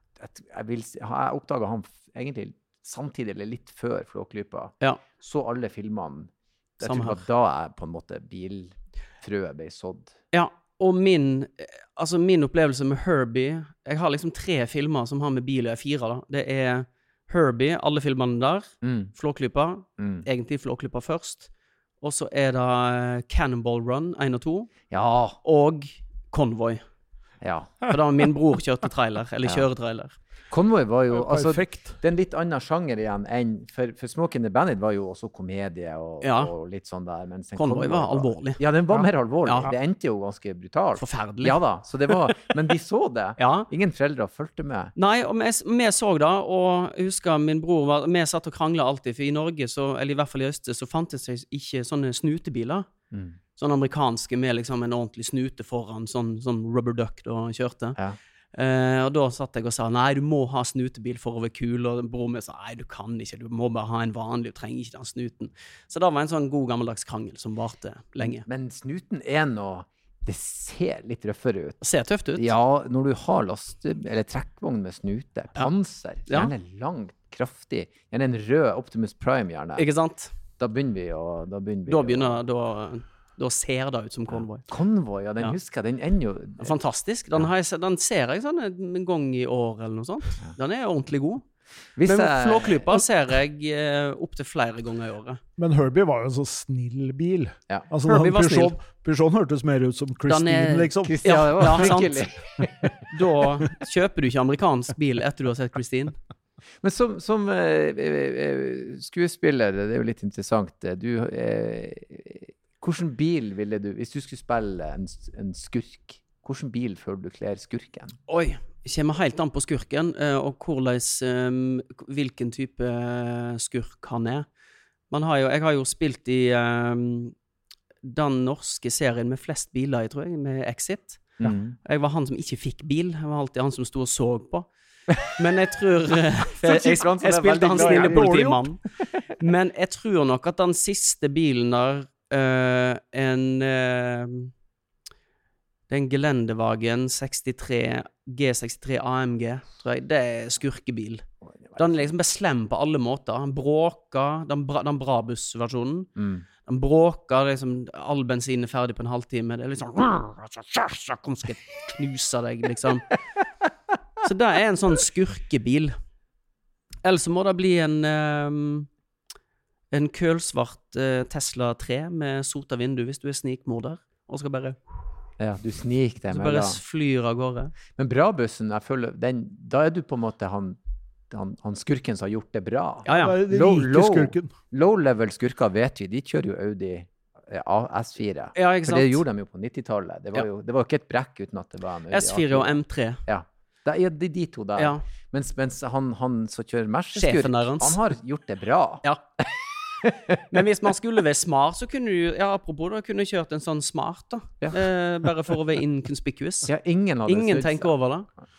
Speaker 1: jeg, jeg oppdaga han egentlig samtidig eller litt før Flåklypa.
Speaker 3: Ja.
Speaker 1: Så alle filmene. Jeg tror det var da jeg på en måte bilfrøet ble sådd.
Speaker 3: Ja, og min eh, Altså, min opplevelse med Herbie Jeg har liksom tre filmer som har med bil å gjøre. Fire, da. Det er Herbie, alle filmene der.
Speaker 1: Mm.
Speaker 3: Flåklypa.
Speaker 1: Mm.
Speaker 3: Egentlig Flåklypa først. Og så er det eh, Cannonball Run 1 og 2.
Speaker 1: Ja.
Speaker 3: Og Convoy.
Speaker 1: ja.
Speaker 3: For da min bror kjørte trailer. Eller kjøretrailer.
Speaker 1: Convoy var jo altså,
Speaker 2: Perfekt.
Speaker 1: Det er en litt annen sjanger igjen enn For, for Smoke in the Bandit var jo også komedie og,
Speaker 3: Ja.
Speaker 1: og litt sånn der. Mens en
Speaker 3: Convoy var alvorlig.
Speaker 1: Ja, den var
Speaker 2: Ja.
Speaker 1: mer alvorlig.
Speaker 3: Ja.
Speaker 1: Det endte jo ganske brutalt.
Speaker 3: Forferdelig.
Speaker 1: Ja da. Så det var Men de så det.
Speaker 3: Ja.
Speaker 1: Ingen foreldre fulgte med.
Speaker 3: Nei, og vi, vi så det, og jeg husker min bror var Vi satt og krangla alltid, for i Norge, så, eller i hvert fall i Øste, så fantes det ikke sånne snutebiler.
Speaker 1: Mm.
Speaker 3: Sånne amerikanske med liksom en ordentlig snute foran, sånn, sånn rubber duck da han kjørte.
Speaker 1: Ja.
Speaker 3: Eh, og da satt jeg og sa nei, du må ha snutebil for å være kul, og bror min sa nei, du kan ikke, du må bare ha en vanlig, du trenger ikke den snuten. Så det var en sånn god gammeldags krangel som varte lenge.
Speaker 1: Men snuten er noe Det ser litt røffere ut.
Speaker 3: Ser tøft ut.
Speaker 1: Ja, når du har laste... Eller trekkvogn med snute, panser,
Speaker 3: Ja.
Speaker 1: gjerne langt, kraftig, gjerne en rød Optimus Prime, gjerne.
Speaker 3: Ikke sant?
Speaker 1: Da begynner vi å Da begynner vi
Speaker 3: Da
Speaker 1: å-
Speaker 3: da, da ser det ut som Convoy.
Speaker 1: Convoy, ja, den
Speaker 3: Ja.
Speaker 1: husker jeg. Den ender jo
Speaker 3: Fantastisk. Den, har jeg, den ser jeg sånn en gang i år eller noe sånt. Den er ordentlig god.
Speaker 1: Hvis
Speaker 3: Men
Speaker 1: jeg-
Speaker 3: Flåklypa ser jeg eh, opptil flere ganger i året.
Speaker 2: Men Herbie var jo en så snill bil.
Speaker 1: Ja.
Speaker 2: Altså,
Speaker 3: Herbie var snill.
Speaker 2: Peugeot, Peugeot hørtes mer ut som Christine,
Speaker 3: er-
Speaker 2: liksom.
Speaker 1: Christian,
Speaker 3: Ja,
Speaker 1: det var
Speaker 3: ja, sant. Da kjøper du ikke amerikansk bil etter du har sett Christine.
Speaker 1: Men som, som eh, skuespiller, det er jo litt interessant. Du eh, Hvilken bil ville du Hvis du skulle spille en, en skurk, hvilken bil føler du kler skurken?
Speaker 3: Oi. Det kommer helt an på skurken, eh, og hvordan, eh, hvilken type eh, skurk han er. Man har jo, jeg har jo spilt i eh, den norske serien med flest biler, tror jeg, med Exit.
Speaker 1: Ja.
Speaker 3: Jeg var han som ikke fikk bil. Jeg var alltid han som sto og så på. Men jeg tror eh, jeg, jeg,
Speaker 1: kikker han som
Speaker 3: jeg spilte han snille politimannen. Men jeg tror nok at den siste bilen der eh, En uh, Det er en Gelendevagen 63 G63 AMG, tror jeg. Det er skurkebil. Den er liksom bare slem på alle måter. Den bråker, den, bra, den Brabus-versjonen.
Speaker 1: Mm.
Speaker 3: Den bråker, liksom, all bensin er ferdig på en halvtime. Det er litt sånn Kom, skal jeg knuse deg, liksom. Så det er en sånn skurkebil. Eller så må det bli en ehm, En kølsvart eh, Tesla 3 med sota vindu hvis du er snikmorder, og skal bare,
Speaker 1: Ja, du sniker deg
Speaker 3: så bare flyr av gårde.
Speaker 1: Men Brabussen, jeg føler den, Da er du på en måte han, han, han skurken som har gjort det bra.
Speaker 3: Ja, ja.
Speaker 2: Det
Speaker 1: Low- low.
Speaker 2: skurken.
Speaker 1: Low level skurker vet vi, de kjører jo Audi eh, S4.
Speaker 3: Ja, ikke
Speaker 1: For det gjorde de jo på 90-tallet. Det var
Speaker 3: Ja.
Speaker 1: jo det var jo ikke et brekk uten at det var en Audi
Speaker 3: S4 og M3.
Speaker 1: Ja. Det er de, de to der.
Speaker 3: Ja.
Speaker 1: Mens, mens han, han som kjører Mercedes-skurk, han har gjort det bra.
Speaker 3: ja. Men hvis man skulle være smart, så kunne du ja, apropos da, kunne kjørt en sånn smart, da.
Speaker 1: Ja.
Speaker 3: Eh, bare for å være inconspicuous.
Speaker 1: Ja, ingen hadde
Speaker 3: Ingen tenker over det.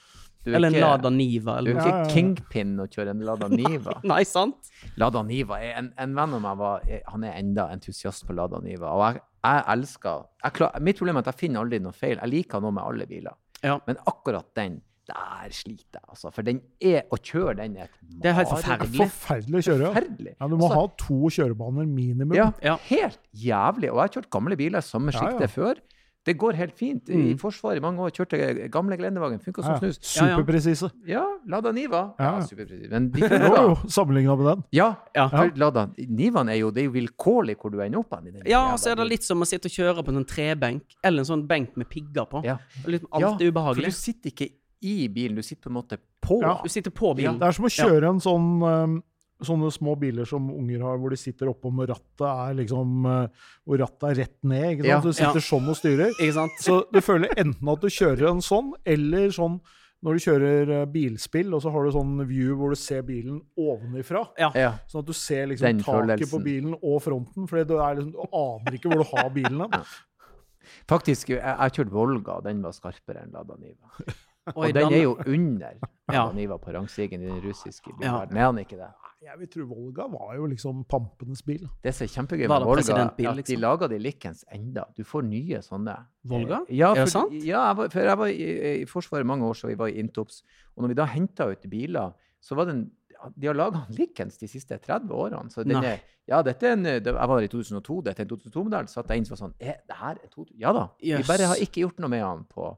Speaker 1: Er
Speaker 3: Eller en
Speaker 1: ikke-
Speaker 3: Lada Niva.
Speaker 1: Du er ikke
Speaker 2: Ja, ja, ja.
Speaker 1: kingpin å kjøre en Lada Niva.
Speaker 3: Nei, sant?
Speaker 1: Lada Niva er en, en venn av meg var, han er enda entusiast på Lada Niva. Og jeg, jeg elsker jeg klar, Mitt problem er at jeg finner aldri noe feil. Jeg liker noe med alle biler.
Speaker 3: Ja.
Speaker 1: Men akkurat den, der sliter jeg, altså. For den er Å kjøre den er et
Speaker 3: Det er helt forferdelig.
Speaker 2: Forferdelig å kjøre. ja.
Speaker 1: Forferdelig.
Speaker 2: Ja, du må
Speaker 1: Altså,
Speaker 2: ha to kjørebaner minimum.
Speaker 1: Ja,
Speaker 3: Ja.
Speaker 1: helt jævlig. Og jeg har kjørt gamle biler i samme
Speaker 2: Ja, ja.
Speaker 1: før. Det går helt fint. I
Speaker 3: Mm.
Speaker 1: Forsvaret i mange år kjørte jeg gamle Glendevagen. Funka som
Speaker 2: Ja,
Speaker 1: snus.
Speaker 3: Ja, ja.
Speaker 2: Superpresise.
Speaker 1: Ja, Lada Niva. Ja,
Speaker 2: Ja.
Speaker 1: superpresis. Men de
Speaker 2: Jo, sammenligna med den.
Speaker 1: Ja,
Speaker 3: Ja.
Speaker 1: Lada Nivaen er jo, det er jo vilkårlig hvor du ender opp den
Speaker 3: Ja, og så er det litt som å sitte og kjøre på en sånn trebenk, eller en sånn benk med pigger på.
Speaker 1: Ja.
Speaker 3: Litt, alt
Speaker 1: Ja,
Speaker 3: er
Speaker 1: For du
Speaker 3: ubehagelig.
Speaker 1: sitter ikke i bilen, du sitter på en måte på.
Speaker 2: Ja.
Speaker 3: Du sitter på bilen.
Speaker 2: Det er som å kjøre en sånn um, Sånne små biler som unger har, hvor de sitter oppom og rattet er liksom uh, Hvor rattet er rett ned. ikke sant?
Speaker 1: Ja.
Speaker 2: Du sitter sånn og styrer.
Speaker 3: Ikke sant?
Speaker 2: Så du føler enten at du kjører en sånn, eller sånn når du kjører uh, bilspill, og så har du sånn view hvor du ser bilen ovenifra.
Speaker 3: Ja.
Speaker 1: Ja.
Speaker 2: Sånn at du ser liksom
Speaker 1: Den
Speaker 2: taket
Speaker 1: følelsen.
Speaker 2: på bilen og fronten. For du, liksom, du aner ikke hvor du har bilen ja.
Speaker 1: Faktisk, jeg jeg har kjørt Volga, og den var skarpere enn Lada Niva. Og den er jo under
Speaker 3: Ja.
Speaker 1: Niva på rangstigen i den russiske
Speaker 3: Ja.
Speaker 1: Er han ikke det?
Speaker 2: Jeg vil tro Volga var jo liksom pampenes bil.
Speaker 1: Det som er kjempegøy med Volga, er at de
Speaker 3: liksom?
Speaker 1: lager de likens enda. Du får nye sånne.
Speaker 3: Volga?
Speaker 1: Ja, for,
Speaker 3: Er det sant?
Speaker 1: Ja, jeg var, for jeg var i, i Forsvaret mange år, så vi var i Intops. Og når vi da henta ut biler, så var det en de har laga likens de siste 30 årene. Så den er, ja, dette er en, jeg var i 2002, dette er en 2002-modell. Så satt jeg inn som var sånn er det her en 2002? Ja da.
Speaker 3: Yes.
Speaker 1: Vi bare har ikke gjort noe med han på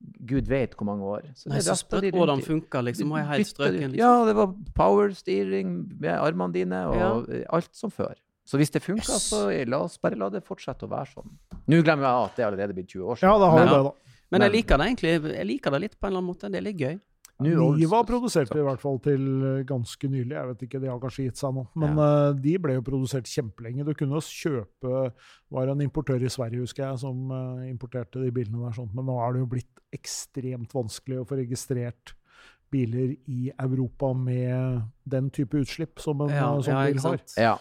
Speaker 1: gud vet hvor mange år. Så
Speaker 3: Nei, så sprøtt hvordan funka, liksom. Har jeg helt strøken. Liksom.
Speaker 1: Ja, det var power steering med armene dine og ja. alt som før. Så hvis det funka,
Speaker 3: Yes.
Speaker 1: så la oss bare la det fortsette å være sånn. Nå glemmer jeg at det er allerede blitt 20 år
Speaker 2: Ja,
Speaker 1: siden.
Speaker 2: det har
Speaker 1: Men-
Speaker 2: det, da.
Speaker 3: Men jeg liker det egentlig. Jeg liker det litt på en eller annen måte. Det er litt gøy.
Speaker 2: Niva produserte i hvert fall til eh, ganske nylig. Jeg vet ikke, de har kanskje gitt seg nå. Men eh, de ble jo produsert kjempelenge. Du kunne jo kjøpe var en importør i Sverige, husker jeg, som uh, importerte de bilene der. sånt. Men nå er det jo blitt ekstremt vanskelig å få registrert biler i Europa med den type utslipp som en
Speaker 3: Ja,
Speaker 2: sånn
Speaker 3: ja,
Speaker 2: bil
Speaker 3: ikke
Speaker 2: har.
Speaker 3: sant?
Speaker 1: Ja,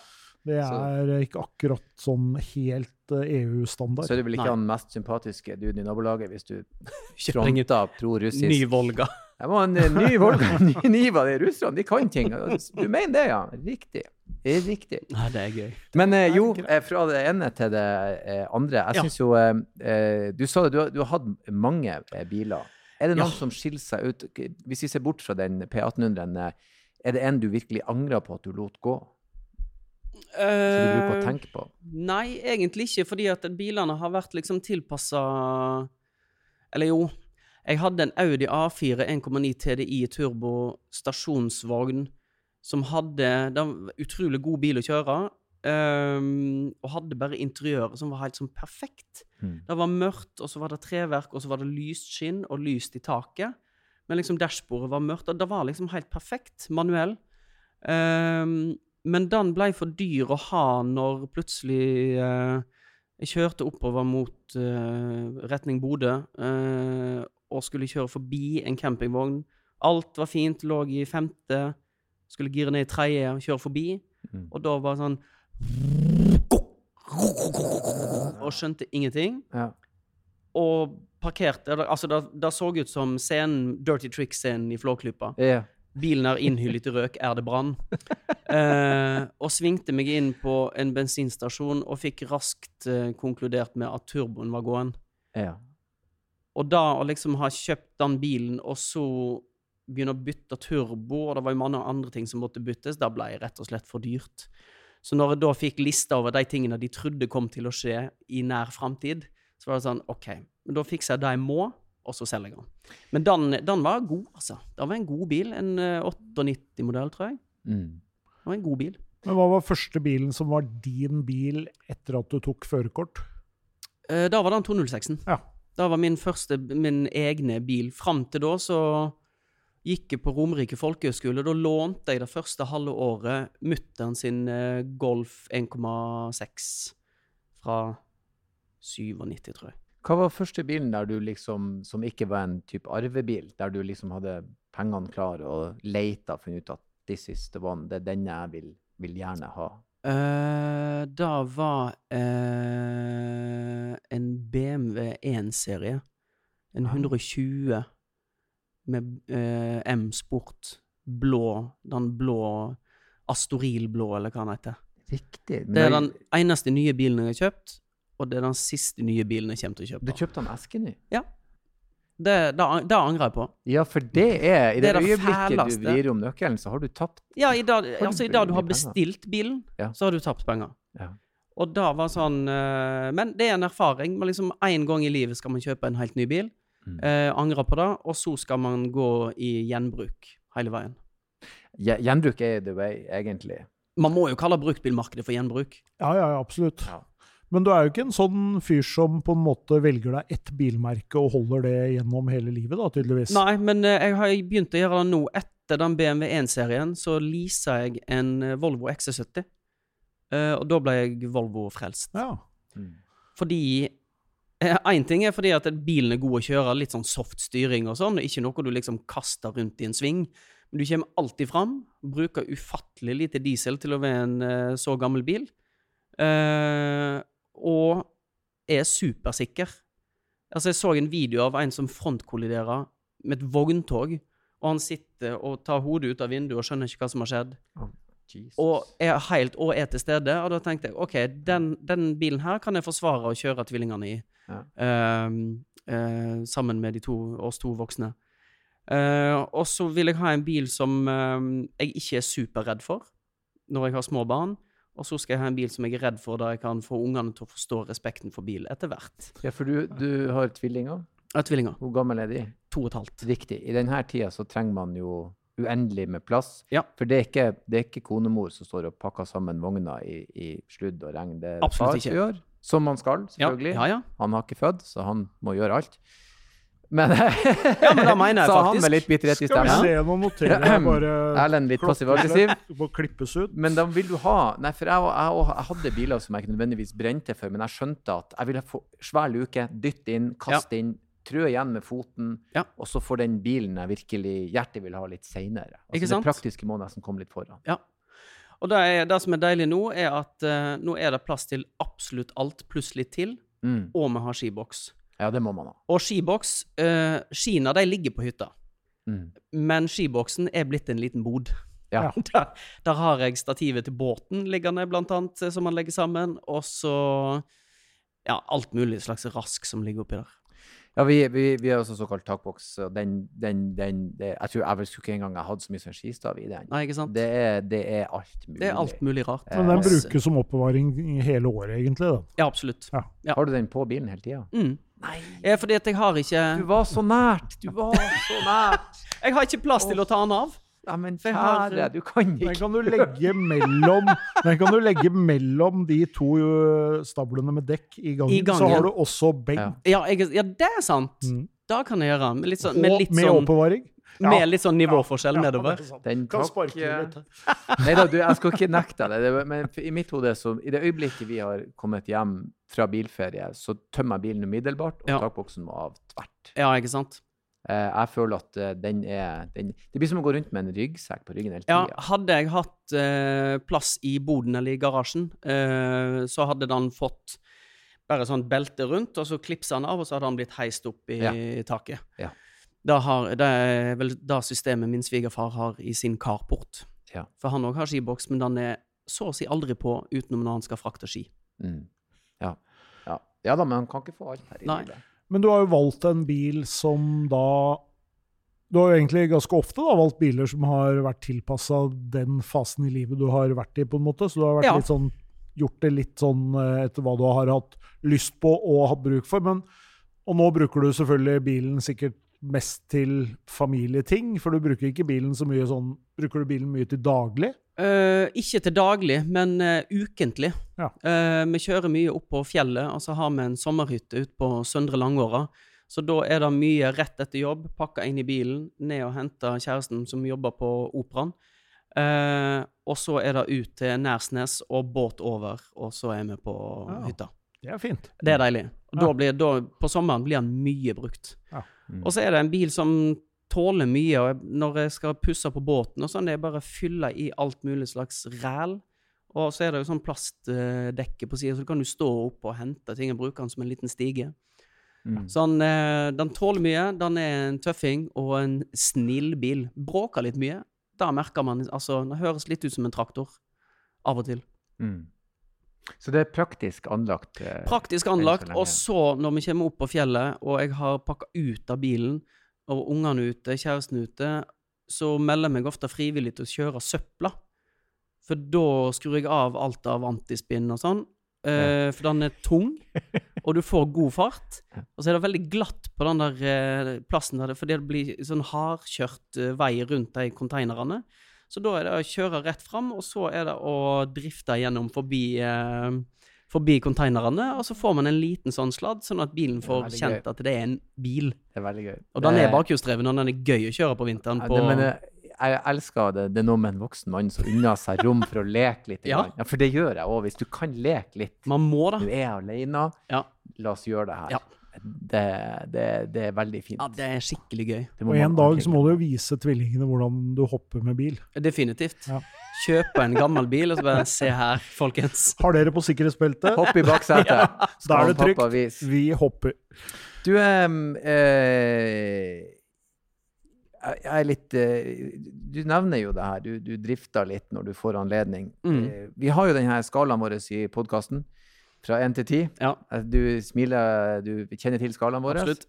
Speaker 2: Det er så. ikke akkurat sånn helt eh, EU-standard.
Speaker 1: så er du vel ikke
Speaker 3: Nei.
Speaker 1: han mest sympatiske duden i nabolaget hvis du fronter pro-russisk.
Speaker 3: ny Volga.
Speaker 1: Jeg må ha en eh, ny Volga, en ny Niva. Det er russerne, de kan ting. Du mener det, ja? Riktig. Det riktig.
Speaker 3: Nei, det er gøy.
Speaker 1: Men eh, jo, eh, fra det ene til det andre. Jeg
Speaker 3: Ja.
Speaker 1: synes jo eh, Du sa det, du har, du har hatt mange biler. Er det noen
Speaker 3: Ja.
Speaker 1: som skiller seg ut? Hvis vi ser bort fra den P1800-en, eh, er det en du virkelig angrer på at du lot gå? Som du bruker å
Speaker 3: Eh,
Speaker 1: tenke på?
Speaker 3: Nei, egentlig ikke, fordi at bilene har vært liksom tilpassa Eller jo, jeg hadde en Audi A4 1,9 TDI turbo stasjonsvogn som hadde Det var utrolig god bil å kjøre. Um, og hadde bare interiøret som var helt sånn perfekt.
Speaker 1: Mm.
Speaker 3: Det var mørkt, og så var det treverk, og så var det lyst skinn og lyst i taket. Men liksom dashbordet var mørkt, og det var liksom helt perfekt manuell. Ehm, men den ble for dyr å ha når plutselig eh, jeg kjørte oppover mot eh, retning Bodø eh, og skulle kjøre forbi en campingvogn. Alt var fint, lå i femte, skulle gire ned i tredje og kjøre forbi.
Speaker 1: Mm.
Speaker 3: Og da var det sånn Og skjønte ingenting.
Speaker 1: Ja.
Speaker 3: Og parkerte Altså, det, det så ut som scenen, Dirty Trick-scenen i Flåklypa.
Speaker 1: Ja.
Speaker 3: Bilen er innhyllet i røk, er det brann? Eh, og svingte meg inn på en bensinstasjon og fikk raskt eh, konkludert med at turboen var gåen.
Speaker 1: ja.
Speaker 3: Og da å liksom ha kjøpt den bilen, og så begynne å bytte turbo, og det var jo mange andre ting som måtte byttes, da ble jeg rett og slett for dyrt. Så når jeg da fikk lista over de tingene de trodde kom til å skje i nær framtid, så var det sånn OK, men da fikser jeg det jeg må, og så selger jeg den. Men den, den var god, altså. Den var en god bil. En eh, 98-modell, tror jeg.
Speaker 1: Mm.
Speaker 3: Det var en god bil.
Speaker 2: Men hva var første bilen som var din bil etter at du tok førerkort?
Speaker 3: Eh, da var den 206-en.
Speaker 2: Ja.
Speaker 3: Da var min første, min egne bil. Fram til da så gikk jeg på Romerike folkehøgskole. Da lånte jeg det første halve året mutter'n sin eh, Golf 1,6 fra 97, tror jeg.
Speaker 1: Hva var første bilen der du liksom, som ikke var en type arvebil, der du liksom hadde pengene klare og leita og funnet ut at this is the one, det er denne jeg vil, vil gjerne ha?
Speaker 3: Uh, det var uh, en BMW 1-serie. En 120 med uh, M-sport. Blå. Den blå Astoril-blå, eller hva den heter.
Speaker 1: Riktig. Men
Speaker 3: Det er den eneste nye bilen jeg har kjøpt, og det er den siste nye bilen jeg kommer til å kjøpe.
Speaker 1: Du kjøpte i? Ja.
Speaker 3: Det, det, det angrer jeg på.
Speaker 1: Ja, for det er I det,
Speaker 3: Det er det
Speaker 1: øyeblikket
Speaker 3: fæleste.
Speaker 1: du vrir om nøkkelen, så har du tapt.
Speaker 3: Ja, i dag, altså, i dag du har bestilt bilen,
Speaker 1: Ja.
Speaker 3: så har du tapt penger.
Speaker 1: Ja.
Speaker 3: Og da var sånn eh, Men det er en erfaring. Man liksom Én gang i livet skal man kjøpe en helt ny bil.
Speaker 1: Mm.
Speaker 3: Eh, angre på det, og så skal man gå i gjenbruk hele veien.
Speaker 1: Gje- Gjenbruk er the way, egentlig.
Speaker 3: Man må jo kalle bruktbilmarkedet for gjenbruk.
Speaker 2: Ja, ja, ja, absolutt.
Speaker 1: Ja.
Speaker 2: Men du er jo ikke en sånn fyr som på en måte velger deg ett bilmerke og holder det gjennom hele livet, da, tydeligvis.
Speaker 3: Nei, men eh, jeg har begynt å gjøre det nå. Etter den BMW 1-serien så leasa jeg en eh, Volvo XC70. Eh, og da ble jeg Volvo-frelst.
Speaker 2: Ja.
Speaker 1: Mm.
Speaker 3: Fordi Én ting er fordi at bilen er god å kjøre, litt sånn soft styring og sånn, ikke noe du liksom kaster rundt i en sving. Men du kommer alltid fram. Bruker ufattelig lite diesel til å være en så gammel bil. Eh, og er supersikker. Altså, jeg så en video av en som frontkolliderer med et vogntog, og han sitter og tar hodet ut av vinduet og skjønner ikke hva som har skjedd
Speaker 1: Jesus.
Speaker 3: og er helt og er til stede. Og da tenkte jeg OK, den, den bilen her kan jeg forsvare å kjøre tvillingene i.
Speaker 1: Ja.
Speaker 3: Uh, uh, sammen med de to, oss to voksne. Uh, og så vil jeg ha en bil som eh, jeg ikke er superredd for når jeg har små barn. Og så skal jeg ha en bil som jeg er redd for, da jeg kan få ungene til å forstå respekten for bil etter hvert.
Speaker 1: Ja, for du, du har tvillinger.
Speaker 3: Jeg har tvillinger.
Speaker 1: Hvor gammel er de?
Speaker 3: To og et halvt.
Speaker 1: Riktig. I denne tida så trenger man jo uendelig med plass.
Speaker 3: Ja.
Speaker 1: For det er, ikke, det er ikke konemor som står og pakker sammen vogna i, i sludd og regn. Det er
Speaker 3: Absolutt
Speaker 1: far
Speaker 3: ikke.
Speaker 1: som gjør. Som man skal,
Speaker 3: Ja,
Speaker 1: selvfølgelig.
Speaker 3: ja, ja.
Speaker 1: Han har ikke født, så han må gjøre alt. Men,
Speaker 3: Ja, men da mener jeg
Speaker 1: Sa han
Speaker 3: faktisk.
Speaker 1: med litt bitterhet i
Speaker 2: Skal vi se, nå noterer jeg bare
Speaker 1: Erlend litt passiv-aggressiv. Men da vil du ha Nei, for jeg, jeg, jeg hadde biler som jeg ikke nødvendigvis brente for, men jeg skjønte at jeg ville få svær luke, dytte inn, kaste inn, trø igjen med foten,
Speaker 3: Ja.
Speaker 1: og så får den bilen jeg virkelig hjertet vil ha litt seinere. Altså, det praktiske må nesten komme litt foran.
Speaker 3: Ja. Og det, er, det som er deilig nå, er at uh, nå er det plass til absolutt alt pluss litt til,
Speaker 1: Mm.
Speaker 3: og vi har skiboks.
Speaker 1: Ja, det må man ha.
Speaker 3: Og skiboks uh, Skiene de ligger på hytta,
Speaker 1: Mm.
Speaker 3: men skiboksen er blitt en liten bod.
Speaker 1: Ja.
Speaker 3: Der, der har jeg stativet til båten liggende, blant annet, eh, som man legger sammen, og så ja, alt mulig slags rask som ligger oppi der.
Speaker 1: Ja, vi, vi, vi har også såkalt takboks, og den, den, den det, Jeg tror jeg vel skulle ikke engang ha hatt så mye som skistav i den.
Speaker 3: Nei, ikke sant?
Speaker 1: Det er, det er alt mulig.
Speaker 3: Det er alt mulig rart.
Speaker 1: Eh,
Speaker 2: Men den brukes som oppbevaring hele året, egentlig. da.
Speaker 3: Ja, absolutt.
Speaker 2: Ja.
Speaker 3: Ja.
Speaker 1: Har du den på bilen hele tida?
Speaker 3: Mm. Eh, fordi at jeg har ikke
Speaker 1: Du var så nært! Du var så nært!
Speaker 3: Jeg har ikke plass til å ta den av.
Speaker 1: Ja, men kjære, du kan
Speaker 2: Den kan du legge mellom, den kan du legge mellom de to stablene med dekk i gangen.
Speaker 3: I gangen.
Speaker 2: Så har du også benk.
Speaker 1: Ja.
Speaker 3: Ja, jeg, ja det er sant.
Speaker 2: Mm.
Speaker 3: Da kan jeg gjøre. Med litt sånn, med
Speaker 2: Og
Speaker 3: litt
Speaker 2: med
Speaker 3: sånn,
Speaker 2: oppbevaring.
Speaker 3: Med litt sånn nivåforskjell
Speaker 2: Ja,
Speaker 3: nedover.
Speaker 2: det er sant.
Speaker 1: Den
Speaker 2: Kan sparke litt.
Speaker 1: Nei da, du, jeg skal ikke nekte deg det. det. Men i mitt hode, så i det øyeblikket vi har kommet hjem fra bilferie, så tømmer jeg bilen umiddelbart, og
Speaker 3: Ja.
Speaker 1: takboksen må av tvert.
Speaker 3: Ja, ikke sant?
Speaker 1: Eh, jeg føler at eh, den er den, Det blir som å gå rundt med en ryggsekk på ryggen hele
Speaker 3: Ja, hadde jeg hatt eh, plass i boden eller i garasjen, eh, så hadde den fått bare sånn belte rundt, og så klipsa den av, og så hadde den blitt heist opp i
Speaker 1: Ja.
Speaker 3: taket.
Speaker 1: Ja.
Speaker 3: Da har, det er vel da systemet min svigerfar har i sin carport.
Speaker 1: Ja.
Speaker 3: For han òg har skiboks, men den er så å si aldri på utenom når han skal frakte ski.
Speaker 1: Mm. Ja. Ja. ja da, men han kan ikke få alt her i
Speaker 3: Nei.
Speaker 1: livet.
Speaker 2: Men du har jo valgt en bil som da Du har jo egentlig ganske ofte da valgt biler som har vært tilpassa den fasen i livet du har vært i, på en måte. Så du har vært
Speaker 3: Ja.
Speaker 2: litt sånn, gjort det litt sånn eh, etter hva du har hatt lyst på og hatt bruk for. Men, og nå bruker du selvfølgelig bilen sikkert mest til familieting, for du bruker ikke bilen så mye sånn Bruker du bilen mye til daglig?
Speaker 3: Uh, ikke til daglig, men uh, ukentlig.
Speaker 2: Ja.
Speaker 3: Uh, vi kjører mye opp på fjellet, og så har vi en sommerhytte ute på Søndre Langåra. Så da er det mye rett etter jobb, pakka inn i bilen, ned og hente kjæresten som jobber på Operaen. Og så er det ut til Nærsnes og båt over, og så er vi på
Speaker 2: Ja.
Speaker 3: hytta.
Speaker 2: Det er fint.
Speaker 3: Det er deilig. Og
Speaker 2: Ja.
Speaker 3: da blir, da, på sommeren blir den mye brukt.
Speaker 2: Ja.
Speaker 1: Mm.
Speaker 3: Og så er det en bil som tåler mye, og når jeg skal pusse på båten og sånn, det er bare å fylle i alt mulig slags ræl, Og så er det jo sånn plastdekke på siden, så du kan jo stå opp og hente ting og bruke den som en liten stige.
Speaker 1: Mm.
Speaker 3: Så den, eh, den tåler mye. Den er en tøffing og en snill bil. Bråker litt mye. Da merker man Altså, den høres litt ut som en traktor. Av og til.
Speaker 1: Mm. Så det er praktisk anlagt? eh,
Speaker 3: Praktisk anlagt. Og så, når vi kommer opp på fjellet, og jeg har pakka ut av bilen, og ungene ute, kjæresten ute, så melder jeg meg ofte frivillig til å kjøre søpla. For da skrur jeg av alt av antispinn og sånn. Eh, For den er tung, og du får god fart. Og så er det veldig glatt på den der eh, plassen der, fordi det blir sånn hardkjørt eh, vei rundt de konteinerne. Så da er det å kjøre rett fram, og så er det å drifte gjennom forbi, eh, forbi konteinerne. Og så får man en liten sånn sladd, sånn at bilen får kjent
Speaker 1: gøy.
Speaker 3: at det er en bil.
Speaker 1: Det er veldig gøy.
Speaker 3: Og den er bakhjulsdreven, og den er gøy å kjøre på vinteren.
Speaker 1: Ja,
Speaker 3: På,
Speaker 1: det, men jeg, jeg elsker det. Det er noe med en voksen mann som unner seg rom for å leke litt.
Speaker 3: Ja.
Speaker 1: ja, For det gjør jeg òg. Hvis du kan leke litt,
Speaker 3: man må da.
Speaker 1: du er alene,
Speaker 3: Ja.
Speaker 1: la oss gjøre det her.
Speaker 3: Ja.
Speaker 1: Det, det, det er veldig fint.
Speaker 3: ja, det er skikkelig gøy.
Speaker 2: Og en dag så må du jo vise tvillingene hvordan du hopper med bil.
Speaker 3: Definitivt.
Speaker 2: Ja.
Speaker 3: Kjøpe en gammel bil, og så bare se her, folkens.
Speaker 2: Har dere på sikkerhetsbeltet?
Speaker 1: Hopp i baksetet.
Speaker 2: Da er det trygt. Vi hopper.
Speaker 1: Du eh, jeg jeg er litt eh, Du nevner jo det her. Du, du drifter litt når du får anledning.
Speaker 3: Mm.
Speaker 1: Eh, vi har jo denne skalaen vår i podkasten. Fra 1 til 10.
Speaker 3: Ja,
Speaker 1: Du smiler, du kjenner til skalaen vår.
Speaker 3: absolutt.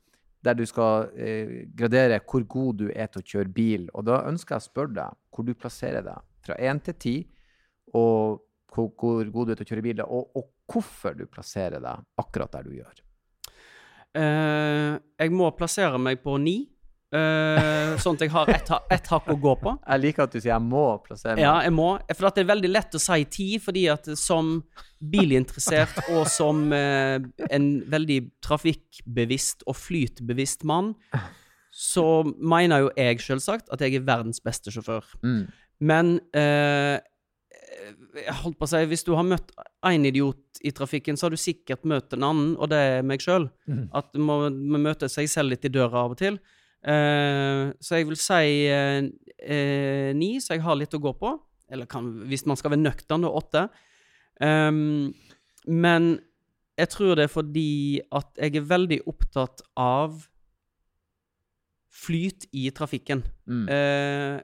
Speaker 1: Der du skal eh, gradere hvor god du er til å kjøre bil. Og da ønsker jeg å spørre deg hvor du plasserer deg. Fra 1 til 10. Og hvor, hvor god du er til å kjøre bil. Og, og hvorfor du plasserer deg akkurat der du gjør.
Speaker 3: Eh, jeg må plassere meg på ni, eh, sånn at jeg har ett ett hakk å gå på.
Speaker 1: Jeg liker at du sier 'jeg må plassere meg'.
Speaker 3: Ja, jeg må. For at det er veldig lett å si ti, fordi at som bilinteressert og som uh, en veldig trafikkbevisst og flytbevisst mann, så mener jo jeg selvsagt at jeg er verdens beste sjåfør.
Speaker 1: Mm.
Speaker 3: Men uh, jeg holdt på å si, hvis du har møtt én idiot i trafikken, så har du sikkert møtt en annen, og det er meg sjøl.
Speaker 1: Mm.
Speaker 3: At man man møter seg selv litt i døra av og til. Eh, så jeg vil si eh, eh, ni, så jeg har litt å gå på. Eller kan, hvis man skal være nøktern, da åtte. Ehm, men jeg tror det er fordi at jeg er veldig opptatt av flyt i trafikken.
Speaker 1: Mm.
Speaker 3: Eh,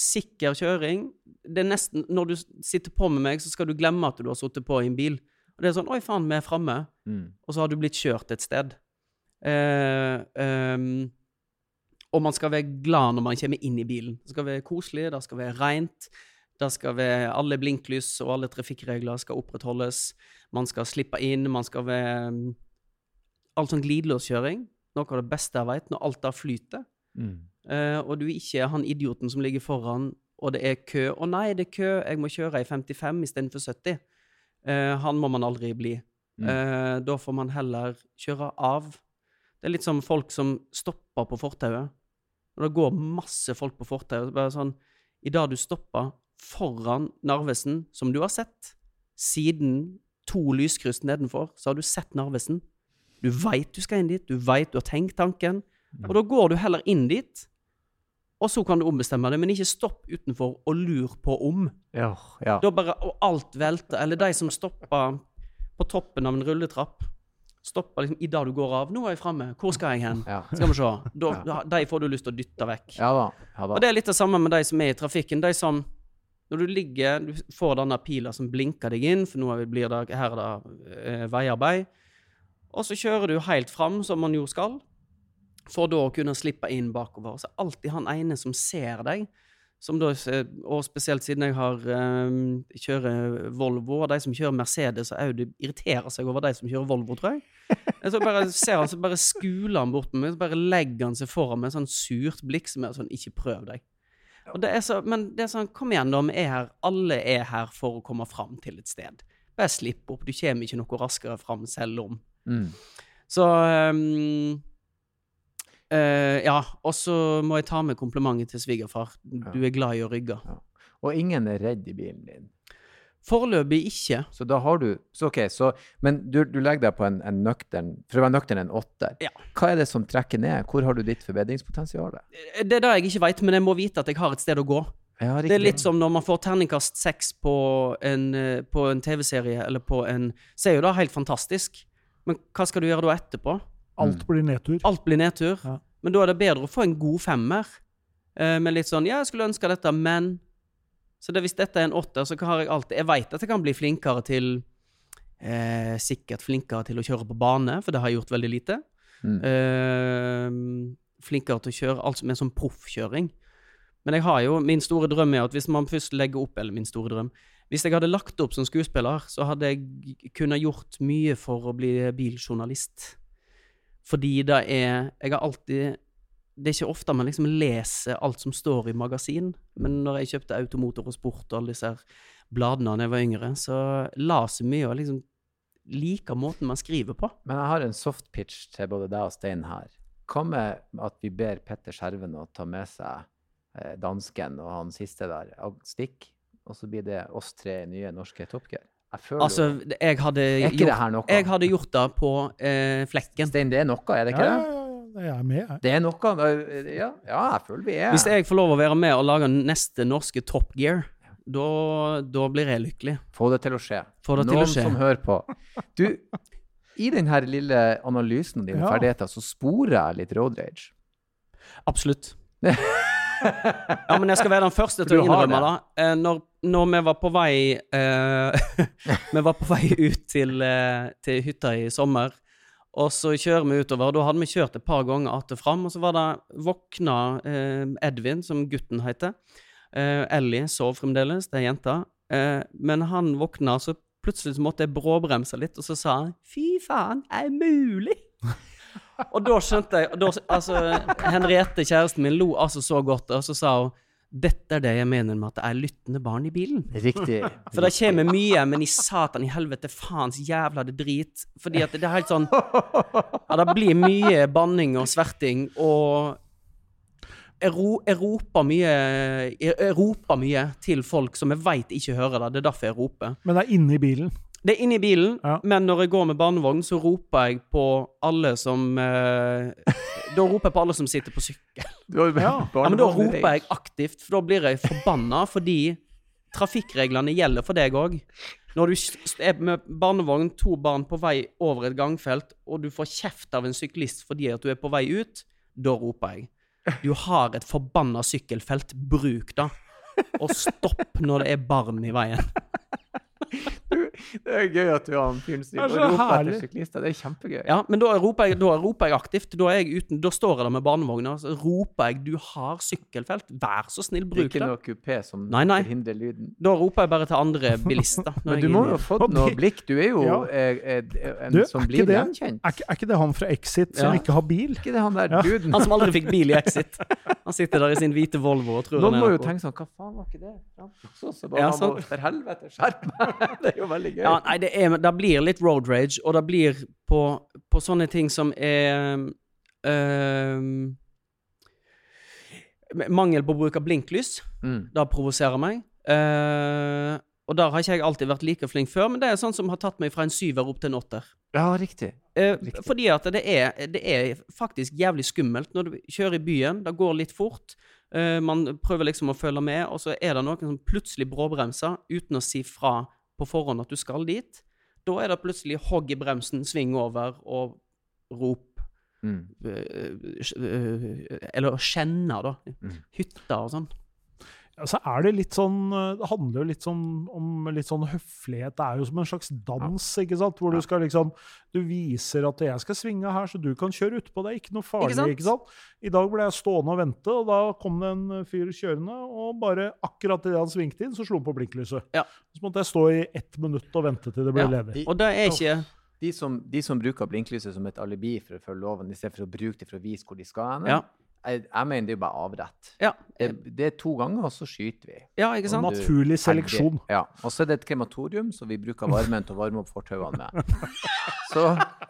Speaker 3: sikker kjøring. Det er nesten, Når du sitter på med meg, så skal du glemme at du har sittet på i en bil. Og det er sånn Oi, faen, vi er framme.
Speaker 1: Mm.
Speaker 3: Og så har du blitt kjørt et sted. Eh, ehm, og man skal være glad når man kommer inn i bilen. Det skal være koselig, det skal være rent. Det skal være Alle blinklys og alle trafikkregler skal opprettholdes. Man skal slippe inn, man skal være mm, Alt sånn glidelåskjøring. Noe av det beste jeg vet, når alt der flyter.
Speaker 1: Mm.
Speaker 3: Uh, og du ikke er han idioten som ligger foran, og det er kø. Å nei, det er kø, jeg må kjøre i 55 istedenfor 70. Uh, han må man aldri bli.
Speaker 1: Mm.
Speaker 3: Uh, da får man heller kjøre av. Det er litt som folk som stopper på fortauet. Når det går masse folk på fortauet, bare sånn I dag du stopper foran Narvesen, som du har sett, siden to lyskryss nedenfor, så har du sett Narvesen. Du veit du skal inn dit, du veit du har tenkt tanken, og da går du heller inn dit. Og så kan du ombestemme deg, men ikke stopp utenfor og lur på om.
Speaker 1: Ja, ja.
Speaker 3: Da bare, og alt velter. Eller de som stopper på toppen av en rulletrapp. Stopper liksom idet du går av. 'Nå er jeg framme. Hvor skal jeg hen?'
Speaker 1: Ja.
Speaker 3: Skal vi se. Da, ja. de får du lyst til å dytte vekk.
Speaker 1: ja da. Ja da.
Speaker 3: Og det er litt det samme med de som er i trafikken. De som Når du ligger, du får denne pila som blinker deg inn, for nå blir det, her er det eh, veiarbeid, og så kjører du helt fram, som man jo skal, for da å kunne slippe inn bakover. Så alltid han ene som ser deg, da, og spesielt siden jeg har um, kjører Volvo, og de som kjører Mercedes og Audi irriterer seg over de som kjører Volvo, tror jeg. Jeg så bare ser han, så bare skuler han bort på meg, så bare legger han seg foran med sånn surt blikk som er sånn, ikke prøv deg. Det så, men det er sånn, kom igjen da, vi er her, alle er her for å komme fram til et sted. Bare slipp opp, du kommer ikke noe raskere fram selv om.
Speaker 1: Mm.
Speaker 3: Så ehm, eh, Ja, og så må jeg ta med komplimentet til svigerfar. Du er glad i å rygge.
Speaker 1: Og ingen er redd i bilen din.
Speaker 3: Foreløpig ikke.
Speaker 1: Så da har du så ok, så, Men du, du legger deg på en, en nøktern For å være nøktern en åtter.
Speaker 3: Ja.
Speaker 1: Hva er det som trekker ned? Hvor har du ditt forbedringspotensial?
Speaker 3: Det er det jeg ikke veit, men jeg må vite at jeg har et sted å gå.
Speaker 1: Ja,
Speaker 3: Det er litt som når man får terningkast seks på en, eh, en TV-serie eller på en Så er jo det helt fantastisk. Men hva skal du gjøre da etterpå?
Speaker 2: Alt blir nedtur.
Speaker 3: Alt blir nedtur.
Speaker 2: Ja.
Speaker 3: Men da er det bedre å få en god femmer. Eh, med litt sånn Ja, jeg skulle ønske dette, men Så det, hvis dette er en åtter, så har jeg alltid Jeg vet at jeg kan bli flinkere til eh, Sikkert flinkere til å kjøre på bane, for det har jeg gjort veldig lite.
Speaker 1: Mm.
Speaker 3: Eh, flinkere til å kjøre alt som er sånn proffkjøring. Men jeg har jo Min store drøm er at hvis man først legger opp Eller min store drøm Hvis jeg hadde lagt opp som skuespiller, så hadde jeg kunnet gjort mye for å bli biljournalist. Fordi det er Jeg har alltid Det er ikke ofte man liksom leser alt som står i magasin, men når jeg kjøpte Automotor og Sport og alle disse bladene da jeg var yngre, så las jeg mye og liksom liker måten man skriver på.
Speaker 1: Men jeg har en soft pitch til både deg og Stein her. Hva med at vi ber Petter Skjerven å ta med seg eh, dansken og han siste der, og stikk, og så blir det oss tre nye norske Top Gear? Jeg føler
Speaker 3: Altså, jeg hadde
Speaker 1: Er ikke det
Speaker 3: gjort
Speaker 1: her noe?
Speaker 3: Jeg hadde gjort det på eh, flekken.
Speaker 1: Stein, det er noe, er det ikke
Speaker 2: ja,
Speaker 1: det?
Speaker 2: ja, jeg er med, jeg.
Speaker 1: Det er noe Ja, ja jeg føler vi er
Speaker 3: Hvis jeg får lov å være med og lage neste norske Top Gear, da, da blir jeg lykkelig.
Speaker 1: Få det til å skje.
Speaker 3: Få det til å skje.
Speaker 1: som hører på. Du, i den her lille analysen av dine
Speaker 2: Ja.
Speaker 1: ferdigheter, så sporer jeg litt road rage.
Speaker 3: Absolutt. Ja, men jeg skal være den første til å innrømme det. Eh, når, når vi var på vei uh, Vi var på vei ut til, uh, til hytta i sommer, og så kjører vi utover. Da hadde vi kjørt et par ganger att og fram, og så var det våkna uh, Edvin, som gutten heter. Ellie sov fremdeles, det er jenta. Men han våkna, så plutselig måtte jeg bråbremse litt, og så sa han 'fy faen, er det mulig?' Og da skjønte jeg da, Altså, Henriette, kjæresten min, lo altså så godt, og så sa hun dette er det jeg mener med at det er lyttende barn i bilen.
Speaker 1: Riktig.
Speaker 3: For det kommer mye, men i satan i helvete, faens jævla det drit. Fordi at det er helt sånn Ja, det blir mye banning og sverting, og jeg, ro, jeg roper mye jeg, jeg roper mye til folk som jeg veit ikke hører det. Det er derfor jeg roper.
Speaker 2: Men det er inne i bilen.
Speaker 3: Det er inne i bilen,
Speaker 2: Ja.
Speaker 3: men når jeg går med barnevogn, så roper jeg på alle som eh, Da roper jeg på alle som sitter på sykkel.
Speaker 1: Du
Speaker 2: Ja.
Speaker 3: Ja, men da roper jeg aktivt, for da blir jeg forbanna fordi trafikkreglene gjelder for deg òg. Når du er med barnevogn, to barn på vei over et gangfelt, og du får kjeft av en syklist fordi at du er på vei ut, da roper jeg. Du har et forbanna sykkelfelt, bruk det. Og stopp når det er barn i veien.
Speaker 1: Det er gøy at du har en fyren som
Speaker 2: Det er
Speaker 1: roper etter syklister. Det er kjempegøy.
Speaker 3: Ja, men da roper jeg, da roper jeg aktivt. Da, er jeg uten, da står jeg der med barnevogna, så roper jeg 'du har sykkelfelt', vær så snill,
Speaker 1: Det er ikke noe kupé som
Speaker 3: Nei, nei.
Speaker 1: hindrer lyden.
Speaker 3: Da roper jeg bare til andre bilister. når
Speaker 1: Men du
Speaker 3: er
Speaker 1: må jo ha fått noe blikk. Du er jo
Speaker 2: Ja.
Speaker 1: er, er, en
Speaker 2: Du,
Speaker 1: som
Speaker 2: er
Speaker 1: blir gjenkjent.
Speaker 2: Er er ikke det han fra Exit som
Speaker 3: Ja.
Speaker 2: ikke har bil?
Speaker 1: ikke det han der
Speaker 2: Ja.
Speaker 1: duden?
Speaker 3: Han som aldri fikk bil i Exit. Han sitter der i sin hvite Volvo og tror
Speaker 1: Noen
Speaker 3: han
Speaker 1: må
Speaker 3: er
Speaker 1: jo tenke sånn Hva faen var ikke det? Ja, så, så bare,
Speaker 3: Ja,
Speaker 1: han må. For helvete, skjerp meg! Det er jo veldig gøy.
Speaker 3: Ja, nei, det, er, det blir litt road rage, og det blir på, på sånne ting som er ehm, Mangel på bruk av blinklys.
Speaker 1: Mm.
Speaker 3: Det provoserer meg. Uh, og der har ikke jeg alltid vært like flink før, men det er sånn som har tatt meg fra en syver opp til en åtter.
Speaker 1: ja, riktig.
Speaker 3: Eh,
Speaker 1: Riktig.
Speaker 3: fordi at det er, det er faktisk jævlig skummelt når du kjører i byen. Det går litt fort. eh, man prøver liksom å følge med, og så er det noen som plutselig bråbremser uten å si fra på forhånd at du skal dit. Da er det plutselig hogg i bremsen, sving over og rop.
Speaker 1: Mm.
Speaker 3: eh, eh, eller skjenner, da.
Speaker 1: Mm.
Speaker 3: Hytter og sånn.
Speaker 2: Ja, så er det litt sånn eh, Det handler jo litt sånn om litt sånn høflighet. Det er jo som en slags dans, ikke sant? Hvor du skal liksom Du viser at jeg skal svinge her, så du kan kjøre utpå. Det er ikke noe farlig,
Speaker 3: sant?
Speaker 2: ikke sant? I dag ble jeg stående og vente, og da kom det en fyr kjørende, og bare akkurat idet han svingte inn, så slo han på blinklyset.
Speaker 3: Ja.
Speaker 2: Så måtte jeg stå i ett minutt og vente til det ble
Speaker 3: Ja.
Speaker 2: ledig.
Speaker 3: Og det er ikke
Speaker 1: De som, de som bruker blinklyset som et alibi for å følge loven, i stedet for å bruke det for å vise hvor de skal hen,
Speaker 3: Ja.
Speaker 1: Jeg, jeg mener det er bare avrett.
Speaker 3: Ja,
Speaker 1: Det, det er to ganger, og så skyter vi.
Speaker 3: ja ikke sant?
Speaker 2: Naturlig seleksjon.
Speaker 1: Ja. Og så er det et krematorium, så vi bruker varmen til å varme opp fortauene med. Så,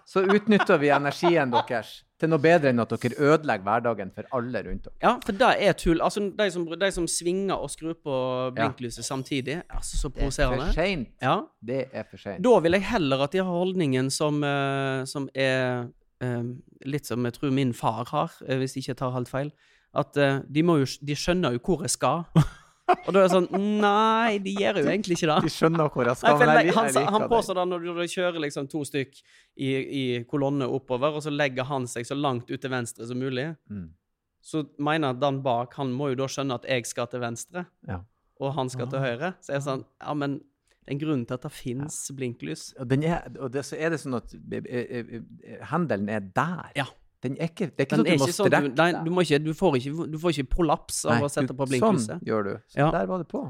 Speaker 1: så utnytter vi energien deres til noe bedre enn at dere ødelegger hverdagen for alle rundt dere.
Speaker 3: Ja, for det er tull. Altså, de som, de som svinger og skrur på blinklyset samtidig, altså så
Speaker 1: Det er for
Speaker 3: provoserende.
Speaker 1: seint.
Speaker 3: Ja.
Speaker 1: Det er for seint.
Speaker 3: Da vil jeg heller at de har holdningen som, eh, som er litt som jeg tror min far har, eh, hvis jeg ikke tar helt feil. At eh, de, må jo, de skjønner jo hvor jeg skal. Og da er det sånn Nei, de gjør jo egentlig ikke det.
Speaker 1: De skjønner hvor jeg skal, nei,
Speaker 3: jeg, han,
Speaker 1: jeg
Speaker 3: han påstår det. når du, du kjører liksom to stykk i, i kolonne oppover, og så legger han seg så langt ut til venstre som mulig,
Speaker 1: Mm.
Speaker 3: så mener den bak han må jo da skjønne at jeg skal til venstre,
Speaker 1: Ja.
Speaker 3: og han skal til
Speaker 2: Ah.
Speaker 3: høyre. Så jeg er sånn Ja, men det er en grunn til at det fins blinklys.
Speaker 1: Og, den er, og det, så er det sånn at eh, eh, eh, hendelen er der.
Speaker 3: Ja.
Speaker 1: Den er ikke, det er ikke sånn at du må
Speaker 3: sånn
Speaker 1: strekke
Speaker 3: du, nei, du, ikke, du, får ikke, du får ikke prolaps av
Speaker 1: Nei,
Speaker 3: å sette på blinklyset.
Speaker 1: Sånn gjør du. Så
Speaker 3: Ja.
Speaker 1: der var det på.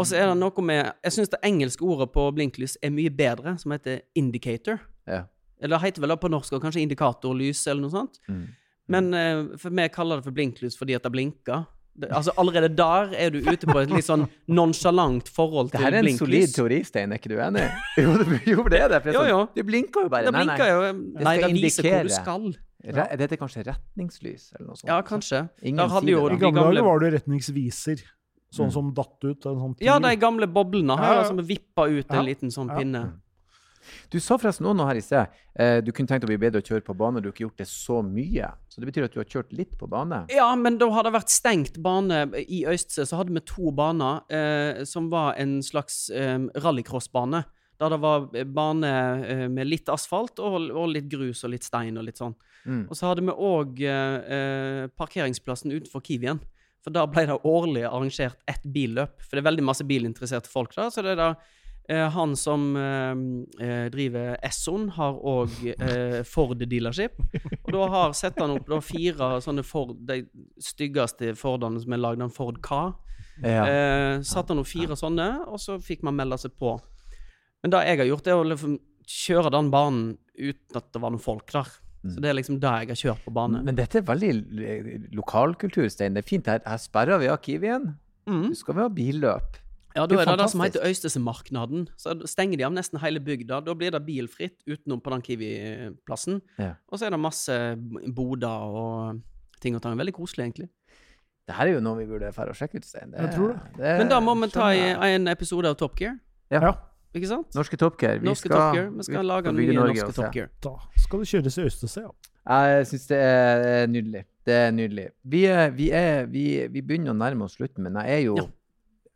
Speaker 3: Og så er det noe med Jeg syns det engelske ordet på blinklys er mye bedre, som heter indicator.
Speaker 1: Ja.
Speaker 3: Eller det heter vel på norsk kanskje indikatorlys eller noe sånt.
Speaker 1: Mm.
Speaker 3: Men for vi kaller det for blinklys fordi at det blinker. Det, altså Allerede der er du ute på et litt sånn nonsjalant forhold
Speaker 1: Det her er en solid
Speaker 3: blinklys.
Speaker 1: teori, Stein. Er ikke du enig? Jo, det, jo, det er det. For det, er
Speaker 3: Jo, jo.
Speaker 1: sånn, det blinker jo bare.
Speaker 3: Det
Speaker 1: Nei,
Speaker 3: jo Nei,
Speaker 1: skal
Speaker 3: det viser hvor du skal.
Speaker 1: Ja. dette er kanskje retningslys eller noe sånt?
Speaker 3: Ja, kanskje.
Speaker 1: Ingen
Speaker 3: Der hadde jo
Speaker 1: det,
Speaker 2: I gamle dager var det retningsviser. Sånn
Speaker 1: Mm.
Speaker 2: som datt ut. En sånn
Speaker 3: Ja, de gamle boblene her,
Speaker 2: Ja, ja.
Speaker 3: altså vippa ut en liten sånn
Speaker 2: Ja.
Speaker 3: pinne.
Speaker 1: Du sa forresten også noe her i sted. Eh, du kunne tenkt å bli bedre å kjøre på bane. Du har ikke gjort det så mye. Så det betyr at du har kjørt litt på bane?
Speaker 3: Ja, men da har det vært stengt bane i Øystse. Så hadde vi to baner eh, som var en slags eh, rallycrossbane. Der det var bane eh, med litt asfalt og, og litt grus og litt stein og litt sånn.
Speaker 1: Mm.
Speaker 3: Og så hadde vi òg eh, eh, parkeringsplassen utenfor Kiwien. For da ble det årlig arrangert ett billøp. For det er veldig masse bilinteresserte folk der. Så det er da han som eh, eh, driver Esson, har òg eh, Ford dealership. Og da har sett han opp da fire sånne Ford, de styggeste Fordene som er lagd, en Ford K.
Speaker 1: Ja.
Speaker 3: Eh, satt han opp fire sånne, og så fikk man melde seg på. Men det jeg har gjort, er å liksom kjøre den banen uten at det var noen folk der. Så det er liksom det jeg har kjørt på bane.
Speaker 1: Men dette er veldig lokalkulturstein. lokalkultur, Stein. Det er fint. Her, her sperrer vi av Kiwien.
Speaker 3: Mm.
Speaker 1: Du skal vi ha billøp.
Speaker 3: Ja,
Speaker 1: Det
Speaker 3: da
Speaker 1: er
Speaker 3: er det det som heter Øystesemarknaden. Så stenger de av nesten hele bygda. Da blir det bilfritt utenom på den Kiwi-plassen.
Speaker 1: Ja.
Speaker 3: Og så er det masse boder og ting og tang. Veldig koselig, egentlig.
Speaker 1: Det her er jo noe vi burde dra og sjekke ut, Stein. Det,
Speaker 2: Jeg tror det.
Speaker 3: Men da må vi ta i en episode av Top Gear.
Speaker 1: Ja.
Speaker 2: Ja.
Speaker 3: Ikke sant?
Speaker 1: Norske Top Gear. Vi
Speaker 3: Norske
Speaker 1: skal,
Speaker 3: Top Gear. Vi skal lage nye norske
Speaker 1: også.
Speaker 3: Top Gear.
Speaker 2: Da skal det kjøres i Østersea. ja.
Speaker 1: Jeg syns det er nydelig. Det er nydelig. Vi, er, vi, er, vi, vi begynner å nærme oss slutten, men jeg er jo
Speaker 3: Ja.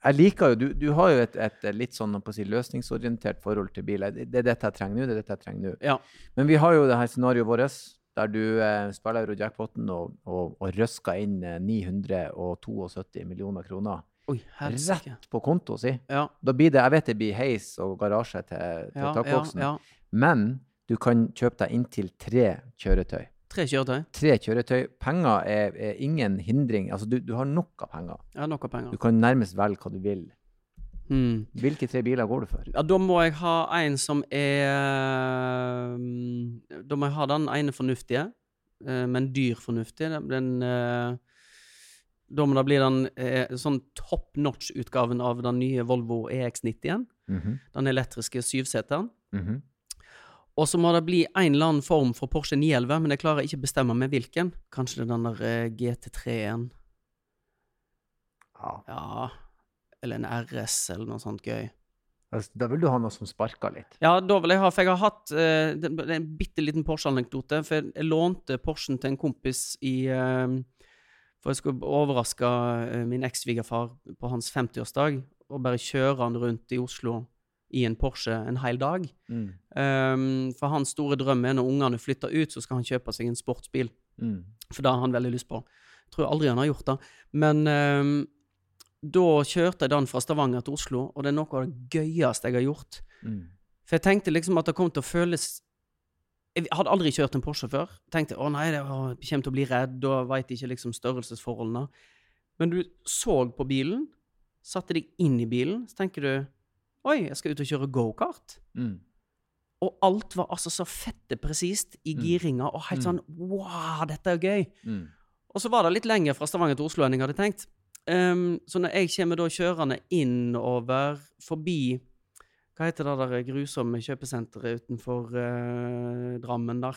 Speaker 1: Jeg liker jo Du, du har jo et, et litt sånn si, løsningsorientert forhold til bil. Det er dette jeg trenger nå, det er dette jeg trenger nå.
Speaker 3: Ja.
Speaker 1: Men vi har jo det her scenarioet vårt der du eh, spiller Eurojackpoten og, og, og røsker inn eh, 972 millioner kroner
Speaker 3: Oi,
Speaker 1: rett på konto si.
Speaker 3: Ja,
Speaker 1: Da blir det Jeg vet det blir heis og garasje til, til
Speaker 3: ja, ja,
Speaker 1: takboksen, men du kan kjøpe deg inntil tre kjøretøy.
Speaker 3: Tre kjøretøy.
Speaker 1: Tre kjøretøy. Penger er, er ingen hindring. Altså, du, du har nok av penger.
Speaker 3: Jeg har nok av penger.
Speaker 1: Du kan nærmest velge hva du vil.
Speaker 3: Mm.
Speaker 1: Hvilke tre biler går du for?
Speaker 3: Ja, da må jeg ha en som er mm, Da må jeg ha den ene fornuftige, eh, men dyr fornuftig. Den, eh, Da må det bli den eh, sånn top notch-utgaven av den nye Volvo EX90-en.
Speaker 1: Mhm,
Speaker 3: Den elektriske syvseteren.
Speaker 1: mhm.
Speaker 3: Og så må det bli en eller annen form for Porsche 911, men jeg klarer ikke å bestemme meg hvilken. Kanskje det er den der eh, GT3-en.
Speaker 1: Ja.
Speaker 3: Ja Eller en RS, eller noe sånt gøy.
Speaker 1: Altså, da vil du ha noe som sparker litt.
Speaker 3: Ja, da vil jeg ha, for jeg har hatt uh, det, er en bitte liten Porsche-anekdote. For jeg lånte Porschen til en kompis i uh, For jeg skulle overraske uh, min eks-svigerfar på hans 50-årsdag og bare kjøre han rundt i Oslo i en Porsche en hel dag.
Speaker 1: Mm.
Speaker 3: Um, for hans store drøm er når ungene flytter ut, så skal han kjøpe seg en sportsbil.
Speaker 1: Mm.
Speaker 3: For det har han veldig lyst på. Jeg tror aldri han har gjort det. Men um, da kjørte jeg den fra Stavanger til Oslo, og det er noe av det gøyeste jeg har gjort.
Speaker 1: Mm.
Speaker 3: For jeg tenkte liksom at det kom til å føles Jeg hadde aldri kjørt en Porsche før. Tenkte å nei, jeg kommer til å bli redd, da veit ikke liksom størrelsesforholdene. Men du så på bilen, satte deg inn i bilen, så tenker du Oi, jeg skal ut og kjøre gokart.
Speaker 1: Mm.
Speaker 3: Og alt var altså så fette presist i
Speaker 1: Mm.
Speaker 3: giringa, og helt
Speaker 1: Mm.
Speaker 3: sånn Wow, dette er gøy!
Speaker 1: Mm.
Speaker 3: Og så var det litt lenger fra Stavanger til Oslo enn jeg hadde tenkt. Um, så når jeg kommer da kjørende innover forbi Hva heter det der grusomme kjøpesenteret utenfor uh, Drammen der?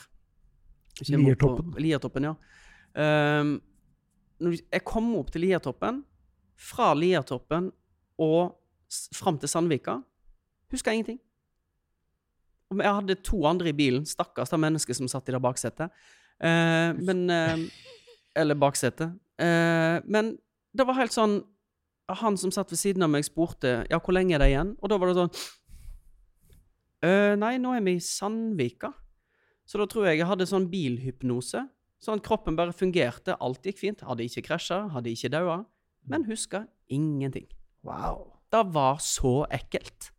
Speaker 3: På-
Speaker 2: Liertoppen.
Speaker 3: Liertoppen, ja. Um, når jeg kom opp til Liertoppen, fra Liertoppen og fram til Sandvika, jeg ingenting. Og jeg hadde to andre i bilen. Stakkars det mennesket som satt i det baksetet. Eh, men eh, Eller baksetet. Eh, men det var helt sånn han som satt ved siden av meg, spurte ja, hvor lenge er det igjen. Og da var det sånn «Øh, Nei, nå er vi i Sandvika. Så da tror jeg jeg hadde sånn bilhypnose. Sånn kroppen bare fungerte. Alt gikk fint. Hadde ikke krasja, hadde ikke daua. Men huska ingenting.
Speaker 1: Wow.
Speaker 3: Det var så ekkelt.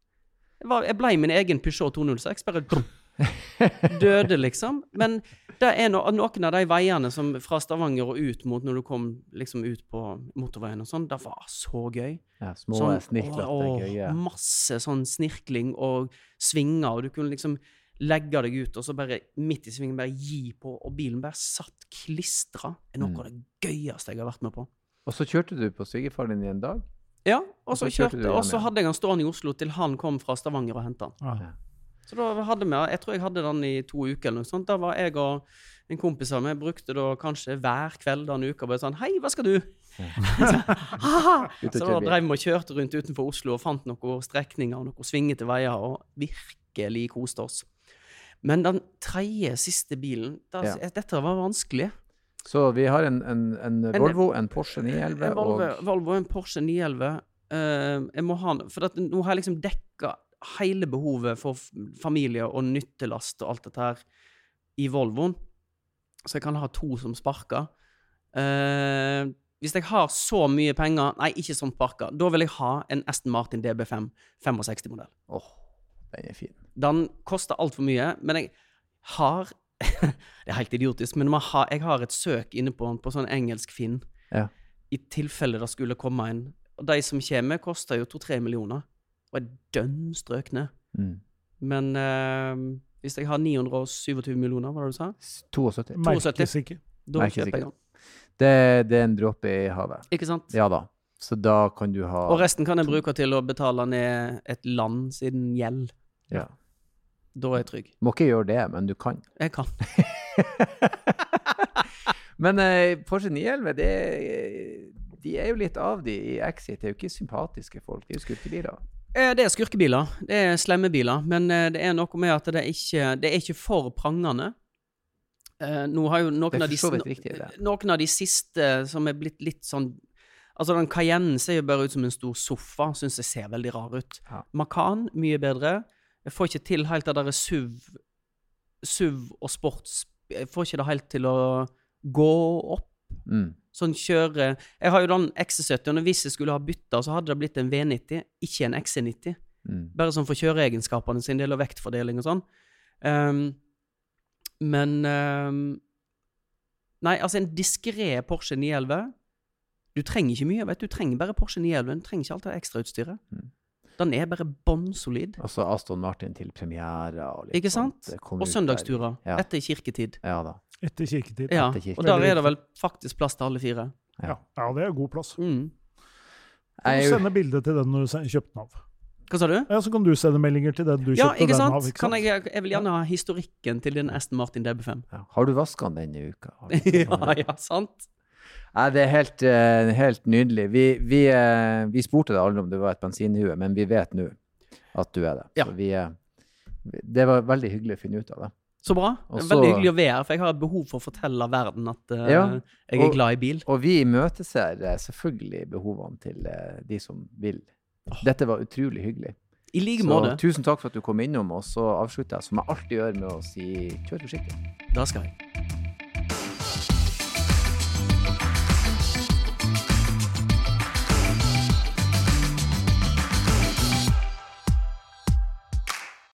Speaker 3: Var, jeg ble min egen Peugeot 206. Bare brum. Døde, liksom. Men det er no, noen av de veiene som fra Stavanger og ut mot når du kom liksom ut på motorveien og sånn, det var så gøy.
Speaker 1: Ja, små
Speaker 3: Sånn,
Speaker 1: snirklete,
Speaker 3: åh,
Speaker 1: Ja.
Speaker 3: Masse sånn snirkling og svinger, og du kunne liksom legge deg ut, og så bare midt i svingen bare gi på, og bilen bare satt klistra. Det er noe
Speaker 1: Mm.
Speaker 3: av det gøyeste jeg har vært med på.
Speaker 1: Og så kjørte du på svigerfaren din i en dag?
Speaker 3: Ja, og så
Speaker 1: kjørte
Speaker 3: og så hadde jeg den stående i Oslo til han kom fra Stavanger og henta den.
Speaker 2: Ja.
Speaker 3: Så da hadde vi, jeg tror jeg hadde den i to uker eller noe sånt. Da var jeg og en kompis av meg brukte da kanskje hver kveld denne uka bare sånn Hei, hva skal du? så da drev vi og kjørte rundt utenfor Oslo og fant noen strekninger og noen svingete veier og virkelig koste oss. Men den tredje, siste bilen da,
Speaker 1: Ja.
Speaker 3: Dette var vanskelig.
Speaker 1: Så vi har en, en, en
Speaker 3: En-
Speaker 1: Volvo, en Porsche 911
Speaker 3: En Volvo,
Speaker 1: og
Speaker 3: Volvo en Porsche 911. Uh, jeg må ha den, for at nå har jeg liksom dekka hele behovet for familie og nyttelast og alt dette her i Volvoen. Så jeg kan ha to som sparker. Uh, hvis jeg har så mye penger Nei, ikke som sparker. Da vil jeg ha en Aston Martin DB5 65-modell.
Speaker 1: Åh, den er fin.
Speaker 3: Den koster altfor mye, men jeg har Det er helt idiotisk, men man har, jeg har et søk inne på, på sånn engelsk Finn.
Speaker 1: Ja.
Speaker 3: I tilfelle det skulle komme en. Og de som kommer, koster jo to-tre millioner. Og er dønn strøkne.
Speaker 1: Mm.
Speaker 3: Men eh, hvis jeg har 927 millioner, hva var det du sa?
Speaker 1: 72. 72.
Speaker 2: Merkes ikke.
Speaker 3: Da
Speaker 1: Merkes
Speaker 3: kjøper
Speaker 1: ikke.
Speaker 3: jeg den.
Speaker 1: Det, det er en dråpe i havet.
Speaker 3: Ikke sant?
Speaker 1: Ja da. Så da kan du ha
Speaker 3: Og resten kan jeg bruke til å betale ned et land sin gjeld.
Speaker 1: ja.
Speaker 3: Da er jeg trygg.
Speaker 1: Må ikke gjøre det, men du kan.
Speaker 3: Jeg kan.
Speaker 1: Men eh, Porsche 911, det, de er jo litt av de i Exit. Det er jo ikke sympatiske folk. de er jo skurkebiler.
Speaker 3: Eh, Det er skurkebiler. Det er slemme biler. Men eh, det er noe med at det er ikke, det er ikke for prangende. Eh, Nå har jo noen av, de,
Speaker 1: riktig,
Speaker 3: noen av de siste som er blitt litt sånn Altså, den Cayenne ser jo bare ut som en stor sofa. Syns jeg ser veldig rar ut.
Speaker 1: Ja.
Speaker 3: Macan, mye bedre. Jeg får ikke til helt det derre SUV SUV og sports Jeg får ikke det helt til å gå opp.
Speaker 1: Mm.
Speaker 3: Sånn kjøre Jeg har jo den XC70, og hvis jeg skulle ha bytta, så hadde det blitt en V90, ikke en XC90.
Speaker 1: Mm.
Speaker 3: Bare sånn for kjøreegenskapene sin del og vektfordeling og sånn. Um, men um, Nei, altså en diskré Porsche 911 Du trenger ikke mye, vet du. Du trenger bare Porsche 911. Du trenger ikke alt det ekstrautstyret.
Speaker 1: Mm.
Speaker 3: Den er bare bånn solid.
Speaker 1: så Aston Martin til premiere og litt
Speaker 3: Ikke sant?
Speaker 1: kom
Speaker 3: Og søndagsturer.
Speaker 1: Ja.
Speaker 3: Etter kirketid.
Speaker 1: Ja da.
Speaker 2: Etter kirketid.
Speaker 3: Ja,
Speaker 1: Etter kirketid.
Speaker 3: og der er det vel faktisk plass til alle fire.
Speaker 2: Ja, ja det er god plass.
Speaker 3: Mm.
Speaker 2: Kan du sende bilde til den når du kjøpte den av?
Speaker 3: Hva sa du?
Speaker 2: Ja, Så kan du sende meldinger til den du
Speaker 3: Ja,
Speaker 2: kjøpte den av. ikke
Speaker 3: Kan
Speaker 2: sant?
Speaker 3: jeg, jeg vil gjerne ha historikken til din Aston Martin DB5.
Speaker 1: Ja. Har du vaska den denne uka? Har du-
Speaker 3: ja, ja, sant?
Speaker 1: Nei, det er helt, eh, helt nydelig. Vi, vi, eh, vi spurte deg aldri om du var et bensinhue, men vi vet nå at du er det.
Speaker 3: Ja.
Speaker 1: Så vi, eh, det var veldig hyggelig å finne ut av det.
Speaker 3: Så bra.
Speaker 1: Også,
Speaker 3: Veldig hyggelig å være her, for jeg har et behov for å fortelle verden at uh,
Speaker 1: Ja,
Speaker 3: jeg er
Speaker 1: og-
Speaker 3: glad i bil.
Speaker 1: Og vi imøteser eh, selvfølgelig behovene til eh, de som vil. Dette var utrolig hyggelig.
Speaker 3: I like måte.
Speaker 1: tusen takk for at du kom innom, og så avslutter jeg som jeg alltid gjør med å si kjør forsiktig.
Speaker 3: Da skal jeg.